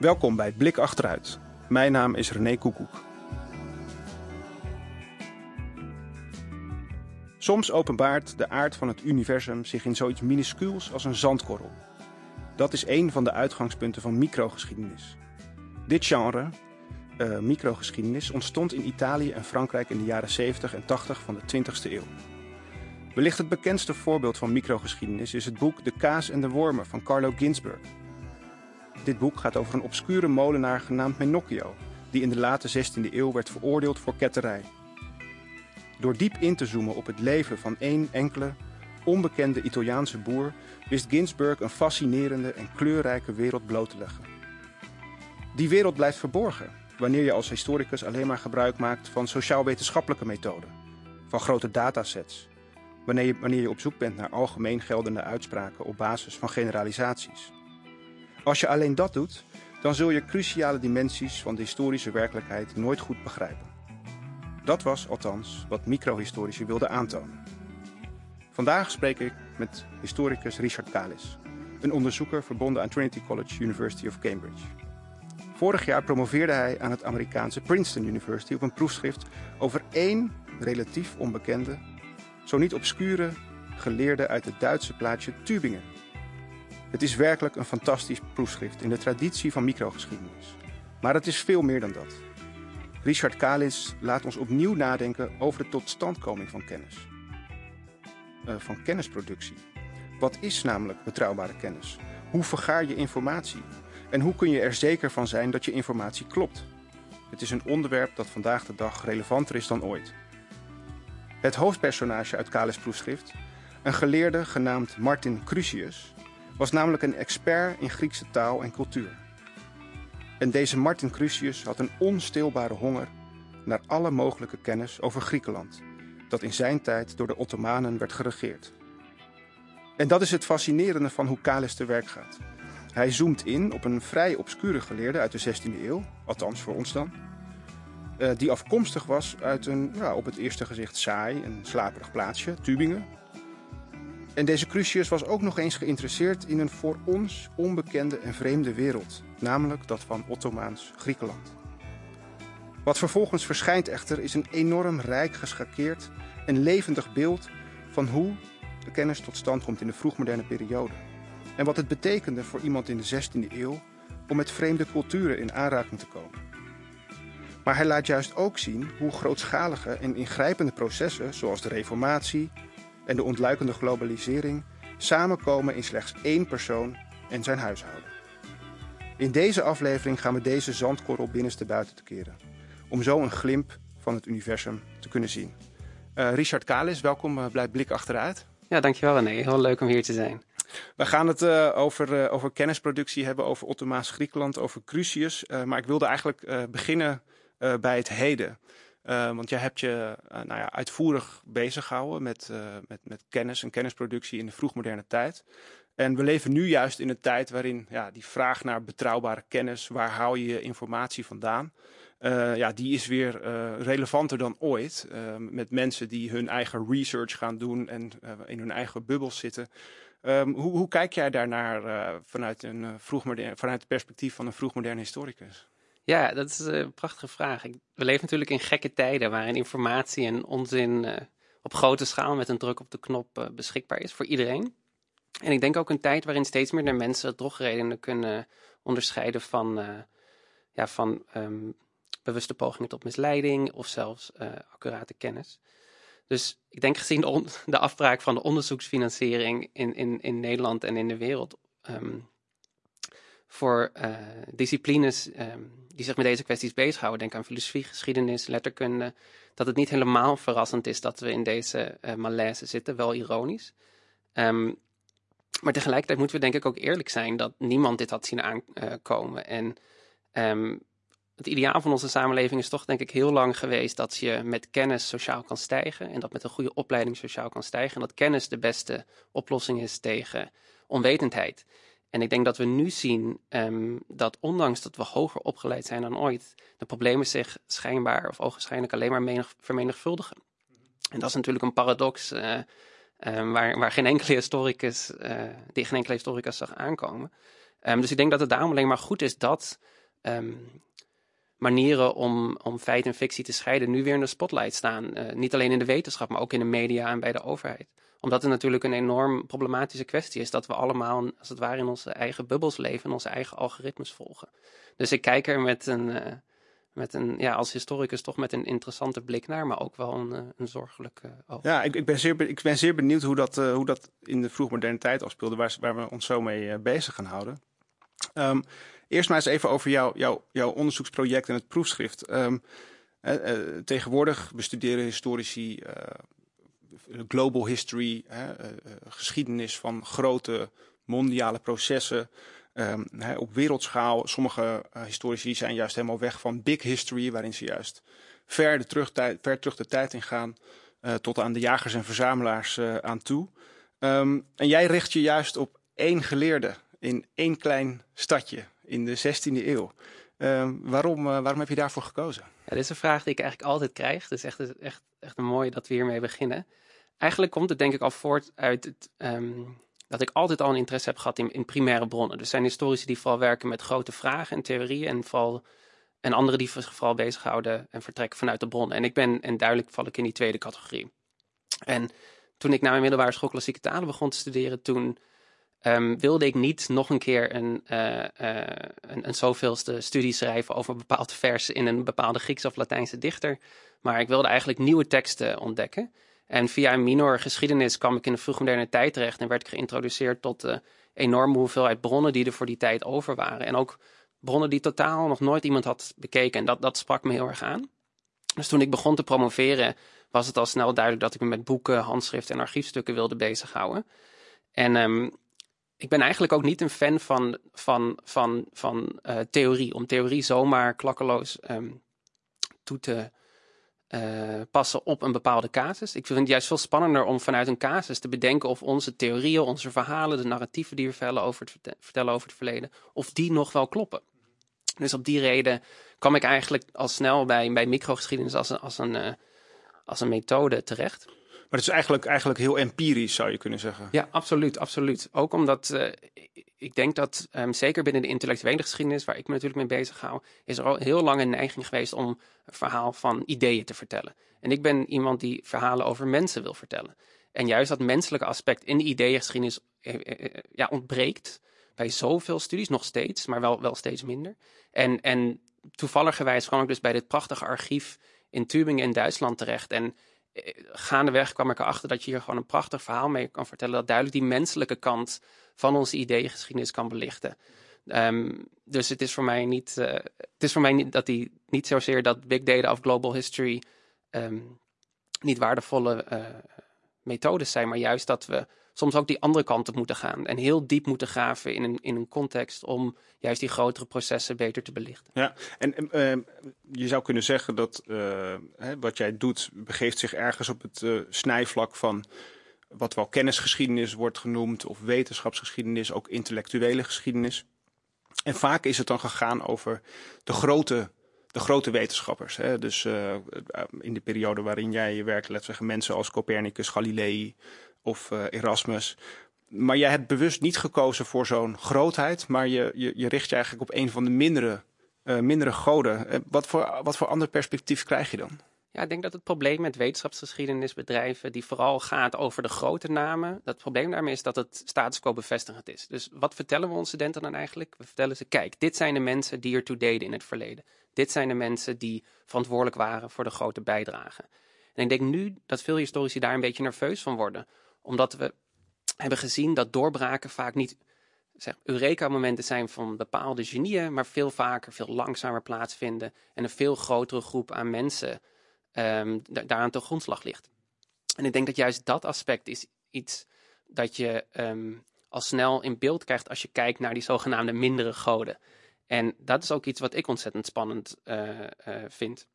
Welkom bij Blik Achteruit. Mijn naam is René Koekoek. Soms openbaart de aard van het universum zich in zoiets minuscuuls als een zandkorrel. Dat is een van de uitgangspunten van microgeschiedenis. Dit genre, uh, microgeschiedenis, ontstond in Italië en Frankrijk in de jaren 70 en 80 van de 20e eeuw. Wellicht het bekendste voorbeeld van microgeschiedenis is het boek De kaas en de wormen van Carlo Ginzburg. Dit boek gaat over een obscure molenaar genaamd Menocchio, die in de late 16e eeuw werd veroordeeld voor ketterij. Door diep in te zoomen op het leven van één enkele, onbekende Italiaanse boer, wist Ginsburg een fascinerende en kleurrijke wereld bloot te leggen. Die wereld blijft verborgen wanneer je als historicus alleen maar gebruik maakt van sociaal-wetenschappelijke methoden, van grote datasets, wanneer je, wanneer je op zoek bent naar algemeen geldende uitspraken op basis van generalisaties. Als je alleen dat doet, dan zul je cruciale dimensies van de historische werkelijkheid nooit goed begrijpen. Dat was althans wat microhistorici wilden aantonen. Vandaag spreek ik met historicus Richard Kalis, een onderzoeker verbonden aan Trinity College University of Cambridge. Vorig jaar promoveerde hij aan het Amerikaanse Princeton University op een proefschrift over één relatief onbekende, zo niet obscure geleerde uit het Duitse plaatsje Tübingen. Het is werkelijk een fantastisch proefschrift in de traditie van microgeschiedenis. Maar het is veel meer dan dat. Richard Kalis laat ons opnieuw nadenken over de totstandkoming van kennis. Uh, van kennisproductie. Wat is namelijk betrouwbare kennis? Hoe vergaar je informatie? En hoe kun je er zeker van zijn dat je informatie klopt? Het is een onderwerp dat vandaag de dag relevanter is dan ooit. Het hoofdpersonage uit Kalis' proefschrift, een geleerde genaamd Martin Crucius, was namelijk een expert in Griekse taal en cultuur. En deze Martin Crucius had een onstilbare honger naar alle mogelijke kennis over Griekenland, dat in zijn tijd door de Ottomanen werd geregeerd. En dat is het fascinerende van hoe Kalis te werk gaat. Hij zoomt in op een vrij obscure geleerde uit de 16e eeuw, althans voor ons dan, eh, die afkomstig was uit een ja, op het eerste gezicht saai en slaperig plaatsje, Tübingen, en deze Crucius was ook nog eens geïnteresseerd in een voor ons onbekende en vreemde wereld, namelijk dat van Ottomaans Griekenland. Wat vervolgens verschijnt echter is een enorm rijk geschakeerd en levendig beeld van hoe de kennis tot stand komt in de vroegmoderne periode. En wat het betekende voor iemand in de 16e eeuw om met vreemde culturen in aanraking te komen. Maar hij laat juist ook zien hoe grootschalige en ingrijpende processen zoals de reformatie, en de ontluikende globalisering samenkomen in slechts één persoon en zijn huishouden. In deze aflevering gaan we deze zandkorrel binnenste buiten te keren, om zo een glimp van het universum te kunnen zien. Uh, Richard Kalis, welkom uh, bij Blik Achteruit. Ja, dankjewel René. Heel leuk om hier te zijn. We gaan het uh, over, over kennisproductie hebben, over Ottomaans Griekenland, over Crucius. maar ik wilde eigenlijk beginnen bij het heden. Uh, want jij hebt je uh, nou ja, uitvoerig bezig gehouden met, uh, met, met kennis en kennisproductie in de vroegmoderne tijd. En we leven nu juist in een tijd waarin ja, die vraag naar betrouwbare kennis, waar hou je informatie vandaan, ja, die is weer relevanter dan ooit. met mensen die hun eigen research gaan doen en in hun eigen bubbels zitten. Um, hoe, hoe, kijk jij daarnaar vanuit, een, vanuit het perspectief van een vroegmoderne historicus? Ja, dat is een prachtige vraag. We leven natuurlijk in gekke tijden waarin informatie en onzin uh, op grote schaal met een druk op de knop uh, beschikbaar is voor iedereen. En ik denk ook een tijd waarin steeds meer mensen drogredenen kunnen onderscheiden van, ja, van um, bewuste pogingen tot misleiding of zelfs accurate kennis. Dus ik denk gezien de, afbraak van de onderzoeksfinanciering in, in, in Nederland en in de wereld, um, voor uh, disciplines um, die zich met deze kwesties bezighouden, denk aan filosofie, geschiedenis, letterkunde, dat het niet helemaal verrassend is dat we in deze uh, malaise zitten, wel ironisch. Um, maar tegelijkertijd moeten we denk ik ook eerlijk zijn dat niemand dit had zien aankomen. En um, het ideaal van onze samenleving is toch denk ik heel lang geweest dat je met kennis sociaal kan stijgen en dat met een goede opleiding sociaal kan stijgen en dat kennis de beste oplossing is tegen onwetendheid. En ik denk dat we nu zien um, dat ondanks dat we hoger opgeleid zijn dan ooit, de problemen zich schijnbaar of ogenschijnlijk alleen maar menig, vermenigvuldigen. En dat is natuurlijk een paradox uh, um, waar, waar geen enkele historicus, uh, die geen enkele historicus zag aankomen. Ehm, dus ik denk dat het daarom alleen maar goed is dat ehm, manieren om, om feit en fictie te scheiden nu weer in de spotlight staan. Uh, niet alleen in de wetenschap, maar ook in de media en bij de overheid. Omdat het natuurlijk een enorm problematische kwestie is dat we allemaal, als het ware, in onze eigen bubbels leven en onze eigen algoritmes volgen. Dus ik kijk er met een, uh, met een ja, als historicus toch met een interessante blik naar, maar ook wel een, uh, een zorgelijke oog. Ja, ik, ik, ben zeer, ik ben zeer benieuwd hoe dat, hoe dat in de vroegmoderne tijd afspeelde, waar, waar we ons zo mee bezig gaan houden. Um, Eerst maar eens even over jou, jou, jouw onderzoeksproject en het proefschrift. Uh, tegenwoordig bestuderen historici global history, geschiedenis van grote mondiale processen um, op wereldschaal. Sommige historici zijn juist helemaal weg van big history, waarin ze juist ver, de terug, ver terug de tijd in gaan, tot aan de jagers en verzamelaars aan toe. Um, en jij richt je juist op één geleerde in één klein stadje in de 16e eeuw. Uh, waarom, waarom heb je daarvoor gekozen? Ja, dit is een vraag die ik eigenlijk altijd krijg. Het is echt, echt, echt een dat we hiermee beginnen. Eigenlijk komt het denk ik al voort uit het, um, dat ik altijd al een interesse heb gehad in, in primaire bronnen. Dus er zijn historici die vooral werken met grote vragen en theorieën en, vooral, en anderen die vooral bezighouden en vertrekken vanuit de bronnen. En ik ben, en duidelijk val ik in die tweede categorie. En toen ik naar mijn middelbare school klassieke talen begon te studeren, toen Um, wilde ik niet nog een keer een, uh, een, een zoveelste studie schrijven over een bepaald vers in een bepaalde Griekse of Latijnse dichter. Maar ik wilde eigenlijk nieuwe teksten ontdekken. En via een minor geschiedenis kwam ik in de vroegmoderne tijd terecht en werd ik geïntroduceerd tot de enorme hoeveelheid bronnen die er voor die tijd over waren. En ook bronnen die totaal nog nooit iemand had bekeken. En dat, dat sprak me heel erg aan. Dus toen ik begon te promoveren, was het al snel duidelijk dat ik me met boeken, handschriften en archiefstukken wilde bezighouden. En um, ik ben eigenlijk ook niet een fan van, van, van, van uh, theorie. Om theorie zomaar klakkeloos um, toe te uh, passen op een bepaalde casus. Ik vind het juist veel spannender om vanuit een casus te bedenken of onze theorieën, onze verhalen, de narratieven die we vertellen over het, vertellen over het verleden, of die nog wel kloppen. Dus op die reden kwam ik eigenlijk al snel bij, bij microgeschiedenis als een, als, een, uh, als een methode terecht. Maar het is eigenlijk, eigenlijk heel empirisch, zou je kunnen zeggen. Ja, absoluut. absoluut. Ook omdat uh, ik denk dat, um, zeker binnen de intellectuele geschiedenis, waar ik me natuurlijk mee bezig hou, is er al heel lang een neiging geweest om een verhaal van ideeën te vertellen. En ik ben iemand die verhalen over mensen wil vertellen. En juist dat menselijke aspect in de ideeëngeschiedenis uh, uh, ja, ontbreekt bij zoveel studies, nog steeds, maar wel, wel steeds minder. En, en toevalligerwijs kwam ik dus bij dit prachtige archief in Tübingen in Duitsland terecht. En gaandeweg kwam ik erachter dat je hier gewoon een prachtig verhaal mee kan vertellen. Dat duidelijk die menselijke kant van onze ideeëngeschiedenis kan belichten. Um, dus het is voor mij niet, uh, het is voor mij niet dat die niet zozeer dat big data of global history um, niet waardevolle uh, methodes zijn, maar juist dat we soms ook die andere kant op moeten gaan. En heel diep moeten graven in een, in een context om juist die grotere processen beter te belichten. Ja, en uh, je zou kunnen zeggen dat hè, wat jij doet begeeft zich ergens op het uh, snijvlak van wat wel kennisgeschiedenis wordt genoemd, of wetenschapsgeschiedenis, ook intellectuele geschiedenis. En vaak is het dan gegaan over de grote de grote wetenschappers. Hè? Dus uh, in de periode waarin jij werkt, laten we zeggen, mensen als Copernicus, Galilei, of uh, Erasmus. Maar jij hebt bewust niet gekozen voor zo'n grootheid, maar je, je, je richt je eigenlijk op een van de mindere, mindere goden. Wat, voor, wat voor ander perspectief krijg je dan? Ja, ik denk dat het probleem met wetenschapsgeschiedenisbedrijven, die vooral gaat over de grote namen, dat probleem daarmee is dat het status quo bevestigend is. Dus wat vertellen we onze studenten dan eigenlijk? We vertellen ze, kijk, dit zijn de mensen die ertoe deden in het verleden. Dit zijn de mensen die verantwoordelijk waren voor de grote bijdrage. En ik denk nu dat veel historici daar een beetje nerveus van worden omdat we hebben gezien dat doorbraken vaak niet zeg, Eureka-momenten zijn van bepaalde genieën, maar veel vaker, veel langzamer plaatsvinden en een veel grotere groep aan mensen um, daaraan te grondslag ligt. En ik denk dat juist dat aspect is iets dat je um, al snel in beeld krijgt als je kijkt naar die zogenaamde mindere goden. En dat is ook iets wat ik ontzettend spannend uh, uh, vind.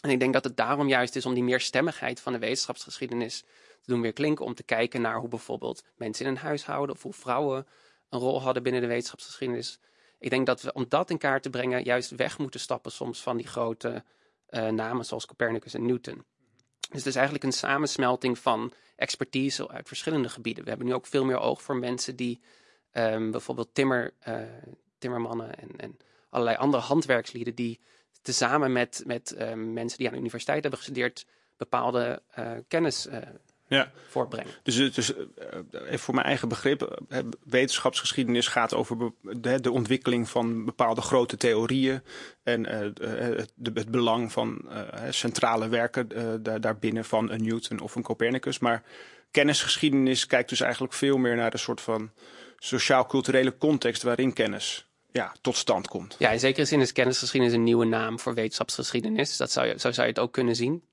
En ik denk dat het daarom juist is om die meerstemmigheid van de wetenschapsgeschiedenis te doen weer klinken. Om te kijken naar hoe bijvoorbeeld mensen in een huishouden of hoe vrouwen een rol hadden binnen de wetenschapsgeschiedenis. Ik denk dat we om dat in kaart te brengen juist weg moeten stappen soms van die grote uh, namen zoals Copernicus en Newton. Dus het is eigenlijk een samensmelting van expertise uit verschillende gebieden. We hebben nu ook veel meer oog voor mensen die ehm, bijvoorbeeld timmer, timmermannen en, en allerlei andere handwerkslieden die tezamen met, met ehm, mensen die aan de universiteit hebben gestudeerd bepaalde uh, kennis uh, ja. voortbrengen. Dus, dus even voor mijn eigen begrip, wetenschapsgeschiedenis gaat over de, de ontwikkeling van bepaalde grote theorieën en de, het belang van centrale werken daarbinnen van een Newton of een Copernicus. Maar kennisgeschiedenis kijkt dus eigenlijk veel meer naar de soort van sociaal-culturele context waarin kennis ja, tot stand komt. Ja, in zekere zin is kennisgeschiedenis een nieuwe naam voor wetenschapsgeschiedenis. Dat zou je, zo zou je het ook kunnen zien.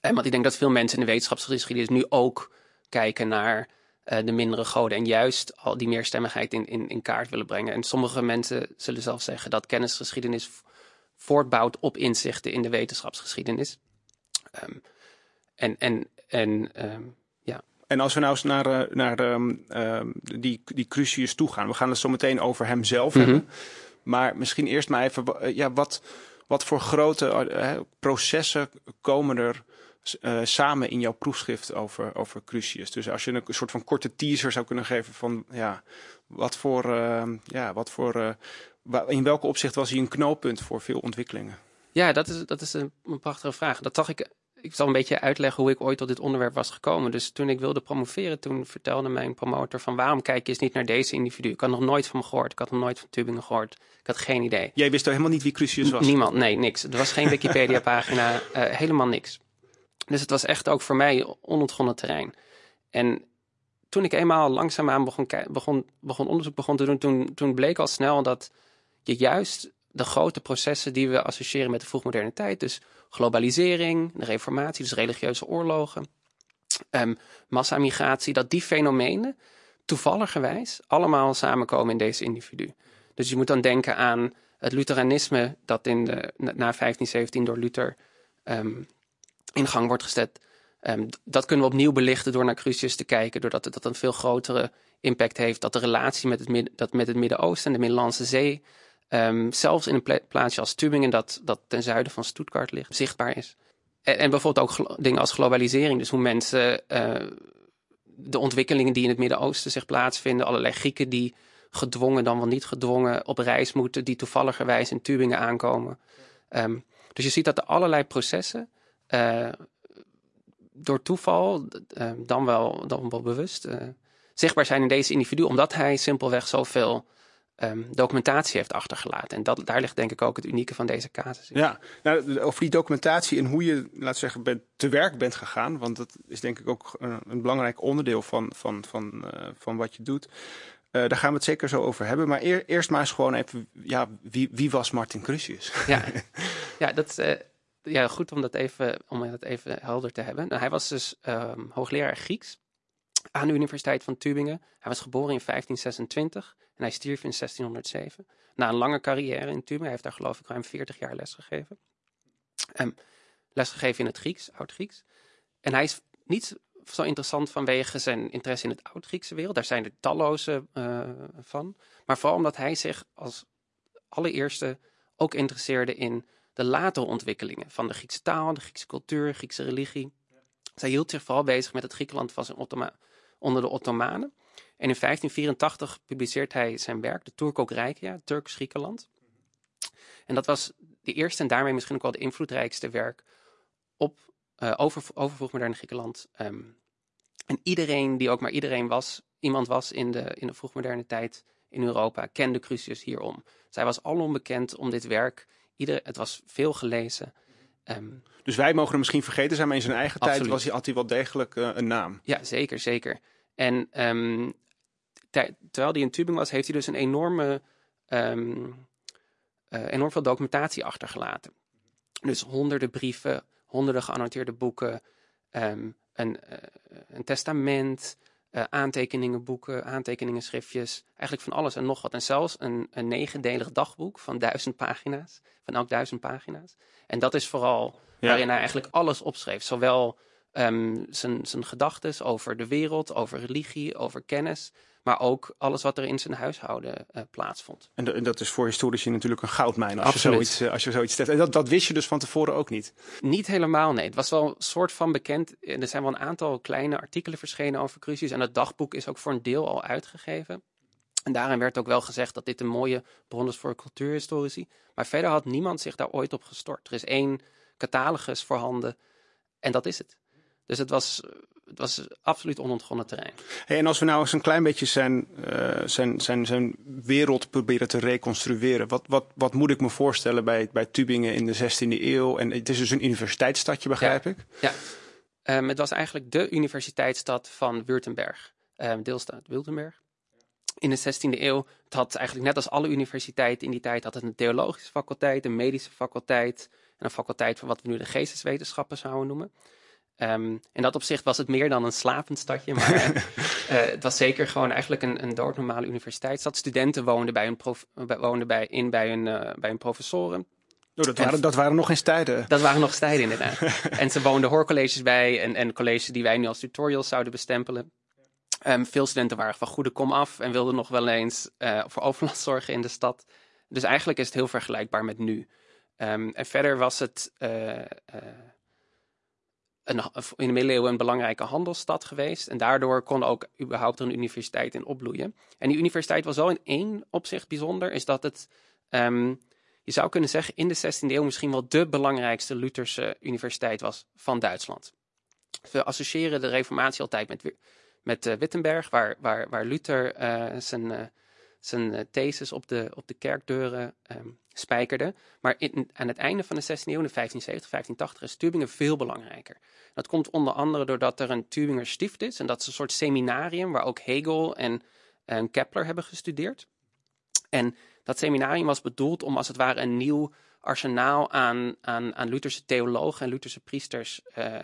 En want ik denk dat veel mensen in de wetenschapsgeschiedenis nu ook kijken naar uh, de mindere goden. En juist al die meerstemmigheid in, in, in kaart willen brengen. En sommige mensen zullen zelfs zeggen dat kennisgeschiedenis voortbouwt op inzichten in de wetenschapsgeschiedenis. Um, en en, en um, en als we nou eens naar, uh, naar uh, die, die Crucius toe gaan. We gaan het zo meteen over hemzelf mm hebben. Maar misschien eerst maar even, eh, ja, wat, wat voor grote uh, processen komen er uh, samen in jouw proefschrift over, over Crucius? Dus als je een soort van korte teaser zou kunnen geven van, ja, wat voor, ehm, ja, wat voor, in welke opzicht was hij een knooppunt voor veel ontwikkelingen? Ja, dat is, dat is een, een prachtige vraag. Dat zag ik ik zal een beetje uitleggen hoe ik ooit tot dit onderwerp was gekomen. Dus toen ik wilde promoveren, toen vertelde mijn promotor van waarom kijk je eens niet naar deze individu? Ik had nog nooit van hem gehoord. Ik had nog nooit van Tubingen gehoord. Ik had geen idee. Jij wist toch helemaal niet wie Crucius was? Niemand, nee, niks. Er was geen Wikipedia-pagina, uh, helemaal niks. Dus het was echt ook voor mij onontgonnen terrein. En toen ik eenmaal langzaamaan begon, begon, begon onderzoek begon te doen, toen, toen bleek al snel dat je juist de grote processen die we associëren met de vroegmoderne tijd, dus globalisering, de reformatie, dus religieuze oorlogen, um, massamigratie, dat die fenomenen toevalligerwijs allemaal samenkomen in deze individu. Dus je moet dan denken aan het Lutheranisme dat in de, na 1517 door Luther um, in gang wordt gezet. Um, dat kunnen we opnieuw belichten door naar Crucius te kijken, doordat het dat een veel grotere impact heeft. Dat de relatie met het, dat met het Midden-Oosten en de Middellandse Zee Um, zelfs in een plaatsje als Tübingen, dat, dat ten zuiden van Stuttgart ligt, zichtbaar is. En, en bijvoorbeeld ook dingen als globalisering. Dus hoe mensen uh, de ontwikkelingen die in het Midden-Oosten zich plaatsvinden, allerlei Grieken die gedwongen dan wel niet gedwongen op reis moeten, die toevalligerwijs in Tübingen aankomen. Um, dus je ziet dat er allerlei processen uh, door toeval, uh, dan, wel, dan wel bewust, zichtbaar zijn in deze individu, omdat hij simpelweg zoveel um, documentatie heeft achtergelaten. En dat, daar ligt denk ik ook het unieke van deze casus. Ja, nou, over die documentatie en hoe je, laat zeggen, bent, te werk bent gegaan. Want dat is denk ik ook een, een belangrijk onderdeel van, van, van, uh, van wat je doet. Uh, daar gaan we het zeker zo over hebben. Maar eer, eerst maar eens gewoon even, ja, wie, wie was Martin Crucius? Ja, ja dat is ja, goed om dat, even, om dat even helder te hebben. Nou, hij was dus um, hoogleraar Grieks aan de Universiteit van Tübingen. Hij was geboren in 1526 hij stierf in 1607. Na een lange carrière in Tübingen, hij heeft daar geloof ik ruim 40 jaar lesgegeven. Um, lesgegeven in het Grieks, Oud-Grieks. En hij is niet zo interessant vanwege zijn interesse in het Oud-Griekse wereld. Daar zijn er talloze uh, van. Maar vooral omdat hij zich als allereerste ook interesseerde in de latere ontwikkelingen van de Griekse taal, de Griekse cultuur, Griekse religie. Zij hield zich vooral bezig met het Griekenland van zijn Ottoma onder de Ottomanen. En in 1584 publiceert hij zijn werk, de Turk Rijkia, Turks Griekenland. En dat was de eerste en daarmee misschien ook wel de invloedrijkste werk op, uh, over, over vroegmoderne Griekenland. Um, en iedereen die ook maar iedereen was, iemand was in de, in de vroegmoderne tijd in Europa, kende Crucius hierom. Zij was alom bekend om dit werk. Ieder, het was veel gelezen. Um, dus wij mogen hem misschien vergeten zijn, maar in zijn eigen tijd was hij, had hij wel degelijk uh, een naam. Ja, zeker, zeker. En um, terwijl hij in Tübingen was, heeft hij dus een enorme, um, uh, enorm veel documentatie achtergelaten. Dus honderden brieven, honderden geannoteerde boeken, um, een, uh, een, testament, uh, aantekeningen, boeken, aantekeningen, schriftjes. Eigenlijk van alles en nog wat. En zelfs een, een negendelig dagboek van duizend pagina's, van elk duizend pagina's. En dat is vooral ja. waarin hij eigenlijk alles opschreef. Zowel um, zijn, zijn gedachten over de wereld, over religie, over kennis. Maar ook alles wat er in zijn huishouden uh, plaatsvond. En, en, dat is voor historici natuurlijk een goudmijn als, je zoiets, uh, als je zoiets stelt. En dat, dat wist je dus van tevoren ook niet? Niet helemaal, nee. Het was wel een soort van bekend. Er zijn wel een aantal kleine artikelen verschenen over Crucius. En het dagboek is ook voor een deel al uitgegeven. En daarin werd ook wel gezegd dat dit een mooie bron is voor cultuurhistorici. Maar verder had niemand zich daar ooit op gestort. Er is één catalogus voorhanden en dat is het. Dus het was, het was absoluut onontgonnen terrein. Hey, en als we nou eens een klein beetje zijn, uh, zijn, zijn, zijn wereld proberen te reconstrueren. Wat, wat, wat moet ik me voorstellen bij, bij Tübingen in de 16e eeuw? En het is dus een universiteitsstadje, begrijp ja. ik? Ja, um, het was eigenlijk de universiteitsstad van Württemberg, um, deelstaat Württemberg. In de 16e eeuw, het had eigenlijk net als alle universiteiten in die tijd, had het een theologische faculteit, een medische faculteit en een faculteit voor wat we nu de geesteswetenschappen zouden noemen. Um, in dat opzicht was het meer dan een slapend stadje, maar uh, het was zeker gewoon eigenlijk een, een doodnormale universiteitsstad. Studenten woonden, bij hun prof, woonden bij, in bij hun, uh, bij hun professoren. Oh, dat, waren, dat waren nog eens tijden. Dat waren nog eens tijden, inderdaad. en ze woonden hoorcolleges bij en, en colleges die wij nu als tutorials zouden bestempelen. Um, veel studenten waren van goede kom af en wilden nog wel eens uh, voor overlast zorgen in de stad. Dus eigenlijk is het heel vergelijkbaar met nu. Um, en verder was het in de middeleeuwen een belangrijke handelsstad geweest. En daardoor kon ook überhaupt er een universiteit in opbloeien. En die universiteit was wel in één opzicht bijzonder, is dat het, um, je zou kunnen zeggen, in de 16e eeuw misschien wel de belangrijkste Lutherse universiteit was van Duitsland. We associëren de reformatie altijd met, met uh, Wittenberg, waar, waar, waar Luther uh, zijn... Zijn thesis op de, op de kerkdeuren um, spijkerde. Maar in, aan het einde van de 16e eeuw, in 1570, 1580, is Tübingen veel belangrijker. Dat komt onder andere doordat er een Tübinger Stift is. En dat is een soort seminarium waar ook Hegel en, en Kepler hebben gestudeerd. En dat seminarium was bedoeld om als het ware een nieuw arsenaal aan, aan, aan Lutherse theologen en Lutherse priesters uh,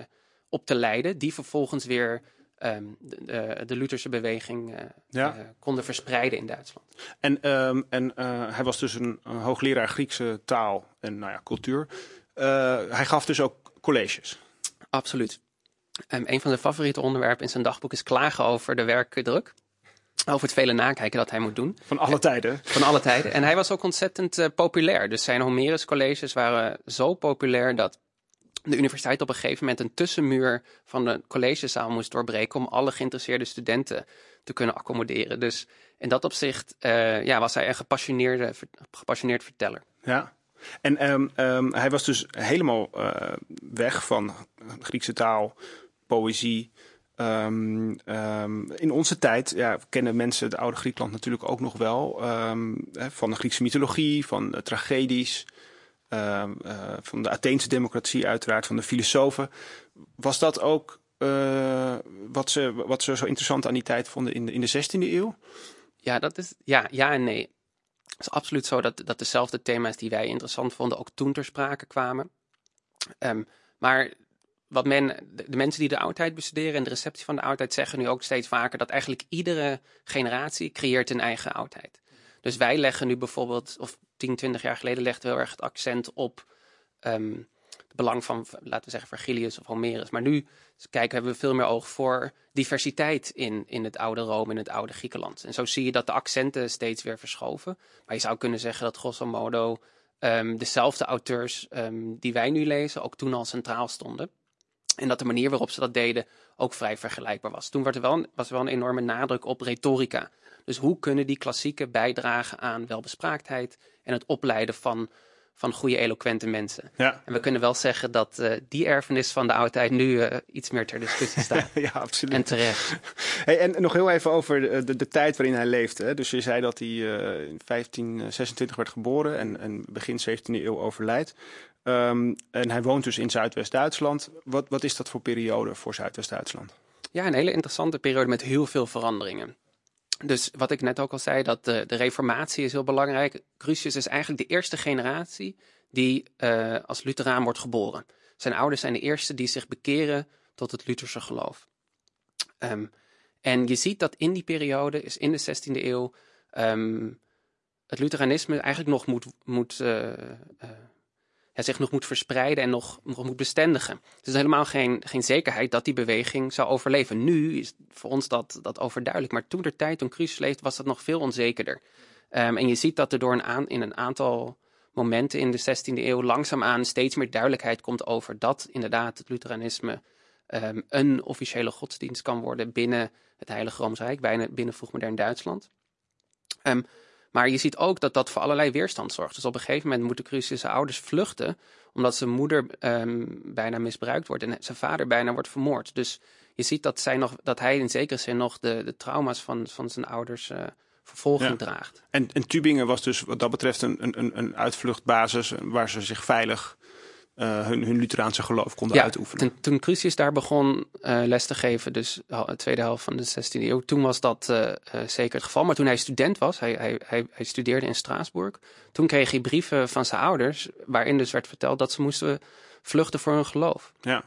op te leiden. Die vervolgens weer um, de, de, Lutherse beweging ja. uh, konden verspreiden in Duitsland. En, um, en uh, hij was dus een, een, hoogleraar Griekse taal en nou ja, cultuur. hij gaf dus ook colleges. Absoluut. Um, een van de favoriete onderwerpen in zijn dagboek is klagen over de werkdruk. Over het vele nakijken dat hij moet doen. Van alle tijden. Van alle tijden. En hij was ook ontzettend uh, populair. Dus zijn Homerus colleges waren zo populair dat de universiteit op een gegeven moment een tussenmuur van de collegezaal moest doorbreken om alle geïnteresseerde studenten te kunnen accommoderen. Dus in dat opzicht uh, ja, was hij een gepassioneerde, gepassioneerd verteller. Ja. En um, um, hij was dus helemaal uh, weg van Griekse taal, poëzie. Um, in onze tijd ja, kennen mensen het oude Griekenland natuurlijk ook nog wel. van de Griekse mythologie, van tragedies. Uh, uh, van de Atheense democratie uiteraard, van de filosofen. Was dat ook uh, wat, ze, wat ze zo interessant aan die tijd vonden in de, in de 16e eeuw? Ja, dat is, ja, ja en nee. Het is absoluut zo dat, dat dezelfde thema's die wij interessant vonden ook toen ter sprake kwamen. Um, maar wat men, de, mensen die de oudheid bestuderen en de receptie van de oudheid zeggen nu ook steeds vaker dat eigenlijk iedere generatie creëert een eigen oudheid. Dus wij leggen nu bijvoorbeeld, of 10, 20 jaar geleden legden we heel erg het accent op um, het belang van, laten we zeggen, Vergilius of Homerus. Maar nu kijken, hebben we veel meer oog voor diversiteit in, in het oude Rome, in het oude Griekenland. En zo zie je dat de accenten steeds weer verschoven. Maar je zou kunnen zeggen dat grosso modo um, dezelfde auteurs um, die wij nu lezen ook toen al centraal stonden. En dat de manier waarop ze dat deden ook vrij vergelijkbaar was. Toen was er wel, was er wel een enorme nadruk op retorica. Dus hoe kunnen die klassieken bijdragen aan welbespraaktheid en het opleiden van, van goede, eloquente mensen? Ja. En we kunnen wel zeggen dat uh, die erfenis van de oudheid nu uh, iets meer ter discussie staat. ja, absoluut. En terecht. Hey, en nog heel even over de, de, de tijd waarin hij leefde. Dus je zei dat hij uh, in 1526 werd geboren en, en begin 17e eeuw overlijdt. Um, en hij woont dus in Zuidwest-Duitsland. Wat, wat is dat voor periode voor Zuidwest-Duitsland? Ja, een hele interessante periode met heel veel veranderingen. Dus wat ik net ook al zei, dat de, reformatie is heel belangrijk. Crucius is eigenlijk de eerste generatie die uh, als Lutheraan wordt geboren. Zijn ouders zijn de eerste die zich bekeren tot het Lutherse geloof. Um, en je ziet dat in die periode, is in de 16e eeuw, um, het Lutheranisme eigenlijk nog moet, moet uh, uh, ja, zich nog moet verspreiden en nog, nog moet bestendigen. Dus er is helemaal geen, geen zekerheid dat die beweging zou overleven. Nu is voor ons dat, dat overduidelijk. Maar toen de tijd, toen Crucis leefde, was dat nog veel onzekerder. Um, en je ziet dat er door een aan, in een aantal momenten in de 16e eeuw langzaamaan steeds meer duidelijkheid komt over dat inderdaad het Lutheranisme um, een officiële godsdienst kan worden binnen het Heilige Roomse Rijk, binnen, binnen vroegmodern Duitsland. Ehm, maar je ziet ook dat dat voor allerlei weerstand zorgt. Dus op een gegeven moment moeten Crucius' ouders vluchten, omdat zijn moeder ehm, bijna misbruikt wordt en zijn vader bijna wordt vermoord. Dus je ziet dat, zij nog, dat hij in zekere zin nog de, de trauma's van, van zijn ouders uh, vervolging draagt. En, en Tübingen was dus wat dat betreft een, een, een uitvluchtbasis waar ze zich veilig uh, hun, hun Lutheraanse geloof konden ja, uitoefenen. Toen, toen Crucius daar begon uh, les te geven, dus de tweede helft van de 16e eeuw, toen was dat uh, zeker het geval. Maar toen hij student was, hij, hij, hij, hij, studeerde in Straatsburg, toen kreeg hij brieven van zijn ouders, waarin dus werd verteld dat ze moesten vluchten voor hun geloof. Ja.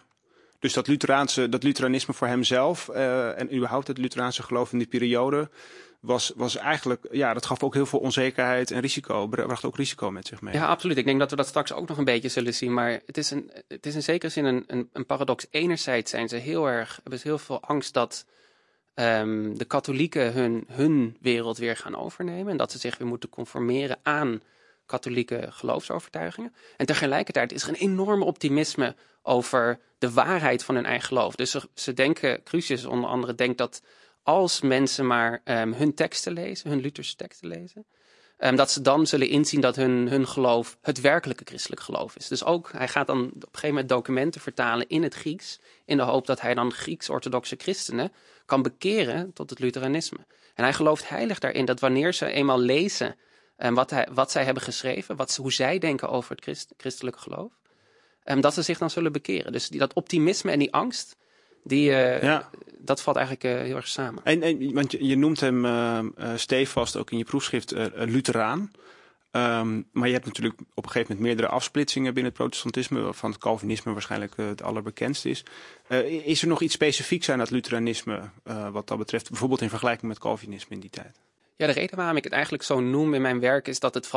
Dus dat, Lutheraanse, dat Lutheranisme voor hemzelf en überhaupt het Lutheraanse geloof in die periode was, was eigenlijk, ja, dat gaf ook heel veel onzekerheid en risico, bracht ook risico met zich mee. Ja, absoluut. Ik denk dat we dat straks ook nog een beetje zullen zien. Maar het is, een, het is in zekere zin een, een, paradox. Enerzijds zijn ze heel erg, hebben ze heel veel angst dat um, de katholieken hun, hun wereld weer gaan overnemen. En dat ze zich weer moeten conformeren aan katholieke geloofsovertuigingen. En tegelijkertijd is er een enorm optimisme over de waarheid van hun eigen geloof. Dus ze, ze denken, Crucius onder andere denkt dat als mensen maar um, hun teksten lezen, hun Lutherse teksten lezen, um, dat ze dan zullen inzien dat hun, hun geloof het werkelijke christelijk geloof is. Dus ook, hij gaat dan op een gegeven moment documenten vertalen in het Grieks, in de hoop dat hij dan Grieks-orthodoxe christenen kan bekeren tot het Lutheranisme. En hij gelooft heilig daarin dat wanneer ze eenmaal lezen um, wat, hij, wat zij hebben geschreven, wat, hoe zij denken over het christ, christelijke geloof, dat ze zich dan zullen bekeren. Dus die, dat optimisme en die angst, die, uh, ja. Dat valt eigenlijk uh, heel erg samen. En, en, want je, je noemt hem uh, stevast ook in je proefschrift Lutheraan. Um, maar je hebt natuurlijk op een gegeven moment meerdere afsplitsingen binnen het protestantisme, waarvan het Calvinisme waarschijnlijk het allerbekendst is. is er nog iets specifieks aan het Lutheranisme wat dat betreft, bijvoorbeeld in vergelijking met Calvinisme in die tijd? Ja, de reden waarom ik het eigenlijk zo noem in mijn werk is dat het,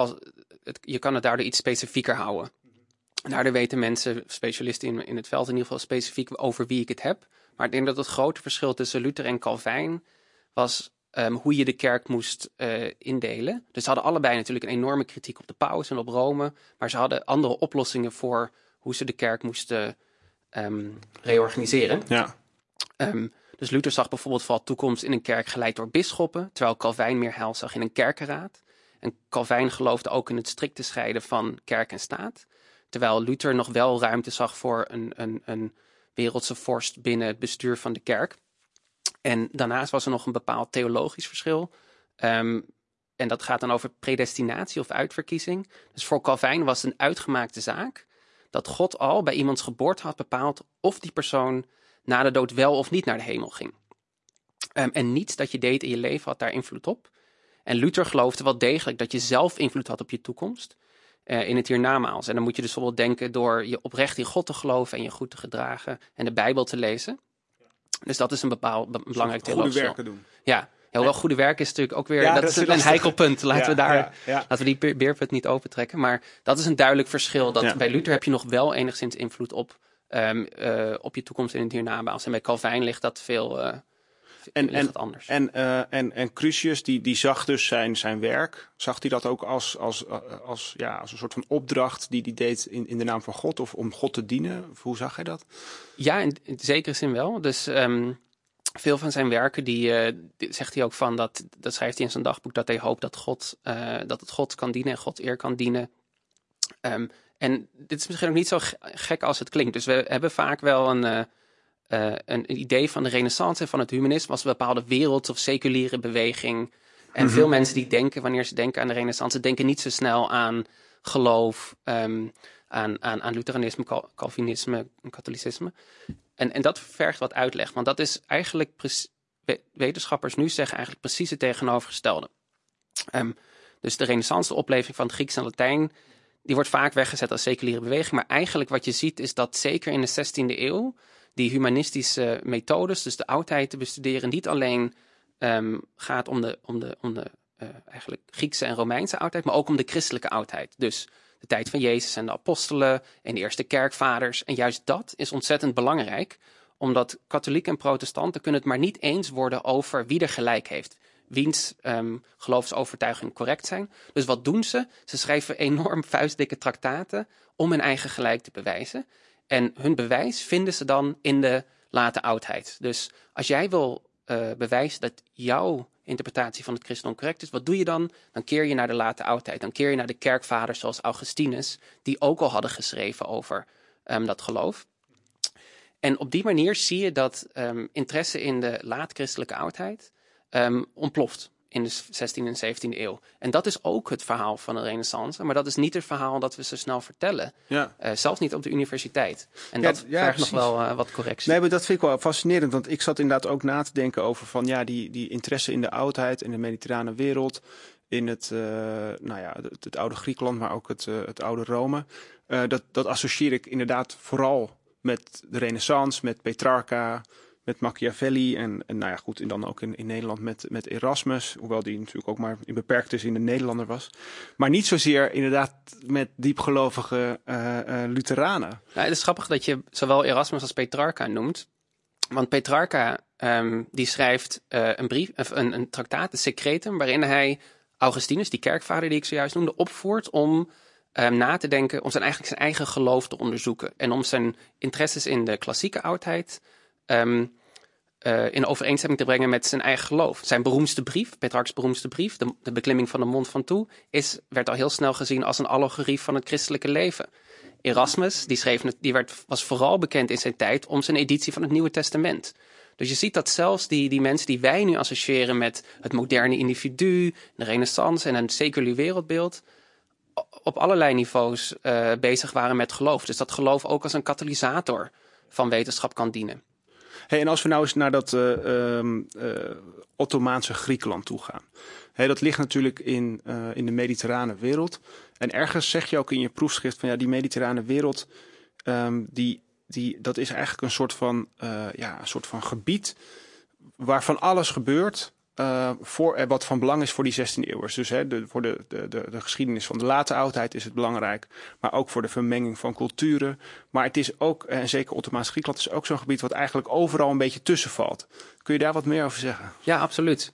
het je kan het daardoor iets specifieker houden. Daardoor weten mensen, specialisten in, in het veld in ieder geval specifiek over wie ik het heb. Maar ik denk dat het grote verschil tussen Luther en Calvijn was um, hoe je de kerk moest uh, indelen. Dus ze hadden allebei natuurlijk een enorme kritiek op de paus en op Rome. Maar ze hadden andere oplossingen voor hoe ze de kerk moesten um, reorganiseren. Ja. Um, dus Luther zag bijvoorbeeld vooral toekomst in een kerk geleid door bisschoppen, terwijl Calvijn meer heil zag in een kerkenraad. En Calvijn geloofde ook in het strikte scheiden van kerk en staat. Terwijl Luther nog wel ruimte zag voor een, een, een wereldse vorst binnen het bestuur van de kerk. En daarnaast was er nog een bepaald theologisch verschil. Um, en dat gaat dan over predestinatie of uitverkiezing. Dus voor Calvijn was het een uitgemaakte zaak dat God al bij iemands geboorte had bepaald of die persoon na de dood wel of niet naar de hemel ging. Um, en niets dat je deed in je leven had daar invloed op. En Luther geloofde wel degelijk dat je zelf invloed had op je toekomst uh, in het hiernamaals. En dan moet je dus bijvoorbeeld denken door je oprecht in God te geloven en je goed te gedragen en de Bijbel te lezen. Dus dat is een bepaald belangrijk theologisch Goede werken doen. Ja, heel wel goede werk is natuurlijk ook weer, ja, dat, is een, heikel punt. Laten we daar, laten we die beerput niet opentrekken. Maar dat is een duidelijk verschil. Dat bij Luther heb je nog wel enigszins invloed op, um, uh, op je toekomst in het hiernamaals. En bij Calvijn ligt dat veel, uh, en, en, anders. En, uh, en, en Crucius, die, die zag dus zijn, zijn werk. Zag hij dat ook als, als, als, ja, als een soort van opdracht die hij deed in, in de naam van God of om God te dienen? Of hoe zag hij dat? Ja, in, in zekere zin wel. Dus um, veel van zijn werken, die, uh, die, zegt hij ook van, dat, dat schrijft hij in zijn dagboek, dat hij hoopt dat, God, uh, dat het God kan dienen en God eer kan dienen. Um, en dit is misschien ook niet zo gek als het klinkt. Dus we hebben vaak wel een uh, een, idee van de renaissance en van het humanisme als een bepaalde wereld- of seculiere beweging. En veel mensen die denken, wanneer ze denken aan de renaissance, denken niet zo snel aan geloof, um, aan, aan, aan Lutheranisme, Cal Calvinisme, katholicisme. En, en dat vergt wat uitleg, want dat is eigenlijk, wetenschappers nu zeggen eigenlijk precies het tegenovergestelde. Um, dus de renaissance, opleving van het Grieks en Latijn, die wordt vaak weggezet als seculiere beweging. Maar eigenlijk wat je ziet is dat zeker in de 16e eeuw die humanistische methodes, dus de oudheid te bestuderen, niet alleen um, gaat om de, om de, om de uh, eigenlijk Griekse en Romeinse oudheid, maar ook om de christelijke oudheid. Dus de tijd van Jezus en de apostelen en de eerste kerkvaders. En juist dat is ontzettend belangrijk, omdat katholieken en protestanten kunnen het maar niet eens worden over wie er gelijk heeft. Wiens um, geloofsovertuigingen correct zijn. Dus wat doen ze? Ze schrijven enorm vuistdikke traktaten om hun eigen gelijk te bewijzen. En hun bewijs vinden ze dan in de late oudheid. Dus als jij wil uh, bewijzen dat jouw interpretatie van het christendom correct is, wat doe je dan? Dan keer je naar de late oudheid. Dan keer je naar de kerkvaders zoals Augustinus, die ook al hadden geschreven over um, dat geloof. En op die manier zie je dat um, interesse in de laat-christelijke oudheid um, ontploft in de 16e en 17e eeuw. En dat is ook het verhaal van de renaissance. Maar dat is niet het verhaal dat we zo snel vertellen. Ja. Uh, zelfs niet op de universiteit. En ja, dat ja, vergt nog wel uh, wat correctie. Nee, maar dat vind ik wel fascinerend. Want ik zat inderdaad ook na te denken over van ja, die, die interesse in de oudheid, in de mediterrane wereld. In het, uh, nou ja, het, het, oude Griekenland, maar ook het, het oude Rome. dat, dat associeer ik inderdaad vooral met de renaissance, met Petrarca, met Machiavelli en, en nou ja, goed, en dan ook in, in Nederland met, met Erasmus, hoewel die natuurlijk ook maar in beperkte zin een Nederlander was. Maar niet zozeer inderdaad met diepgelovige uh, Lutheranen. Nou, het is grappig dat je zowel Erasmus als Petrarca noemt. Want Petrarca um, die schrijft uh, een brief, een, een traktaat, Secretum, waarin hij Augustinus, die kerkvader die ik zojuist noemde, opvoert om um, na te denken, om zijn, eigenlijk zijn eigen geloof te onderzoeken. En om zijn interesses in de klassieke oudheid um, uh, in overeenstemming te brengen met zijn eigen geloof. Zijn beroemdste brief, Petrarch's beroemdste brief, de, beklimming van de mond van toe, is, werd al heel snel gezien als een allegorie van het christelijke leven. Erasmus, die, schreef, die werd, was vooral bekend in zijn tijd om zijn editie van het Nieuwe Testament. Dus je ziet dat zelfs die, die mensen die wij nu associëren met het moderne individu, de renaissance en een seculier wereldbeeld, op allerlei niveaus uh, bezig waren met geloof. Dus dat geloof ook als een katalysator van wetenschap kan dienen. Hey, en als we nou eens naar dat uh, uh, Ottomaanse Griekenland toe gaan. Dat ligt natuurlijk in, uh, in de mediterrane wereld. En ergens zeg je ook in je proefschrift van ja, die mediterrane wereld, um, die, die, dat is eigenlijk een soort van, ja, een soort van gebied waarvan alles gebeurt uh, voor, uh, wat van belang is voor die 16e eeuwers. Dus hè, de, voor de, de, de, de, geschiedenis van de late oudheid is het belangrijk. Maar ook voor de vermenging van culturen. Maar het is ook, en zeker Ottomaans Griekenland, is ook zo'n gebied wat eigenlijk overal een beetje tussen valt. Kun je daar wat meer over zeggen? Ja, absoluut.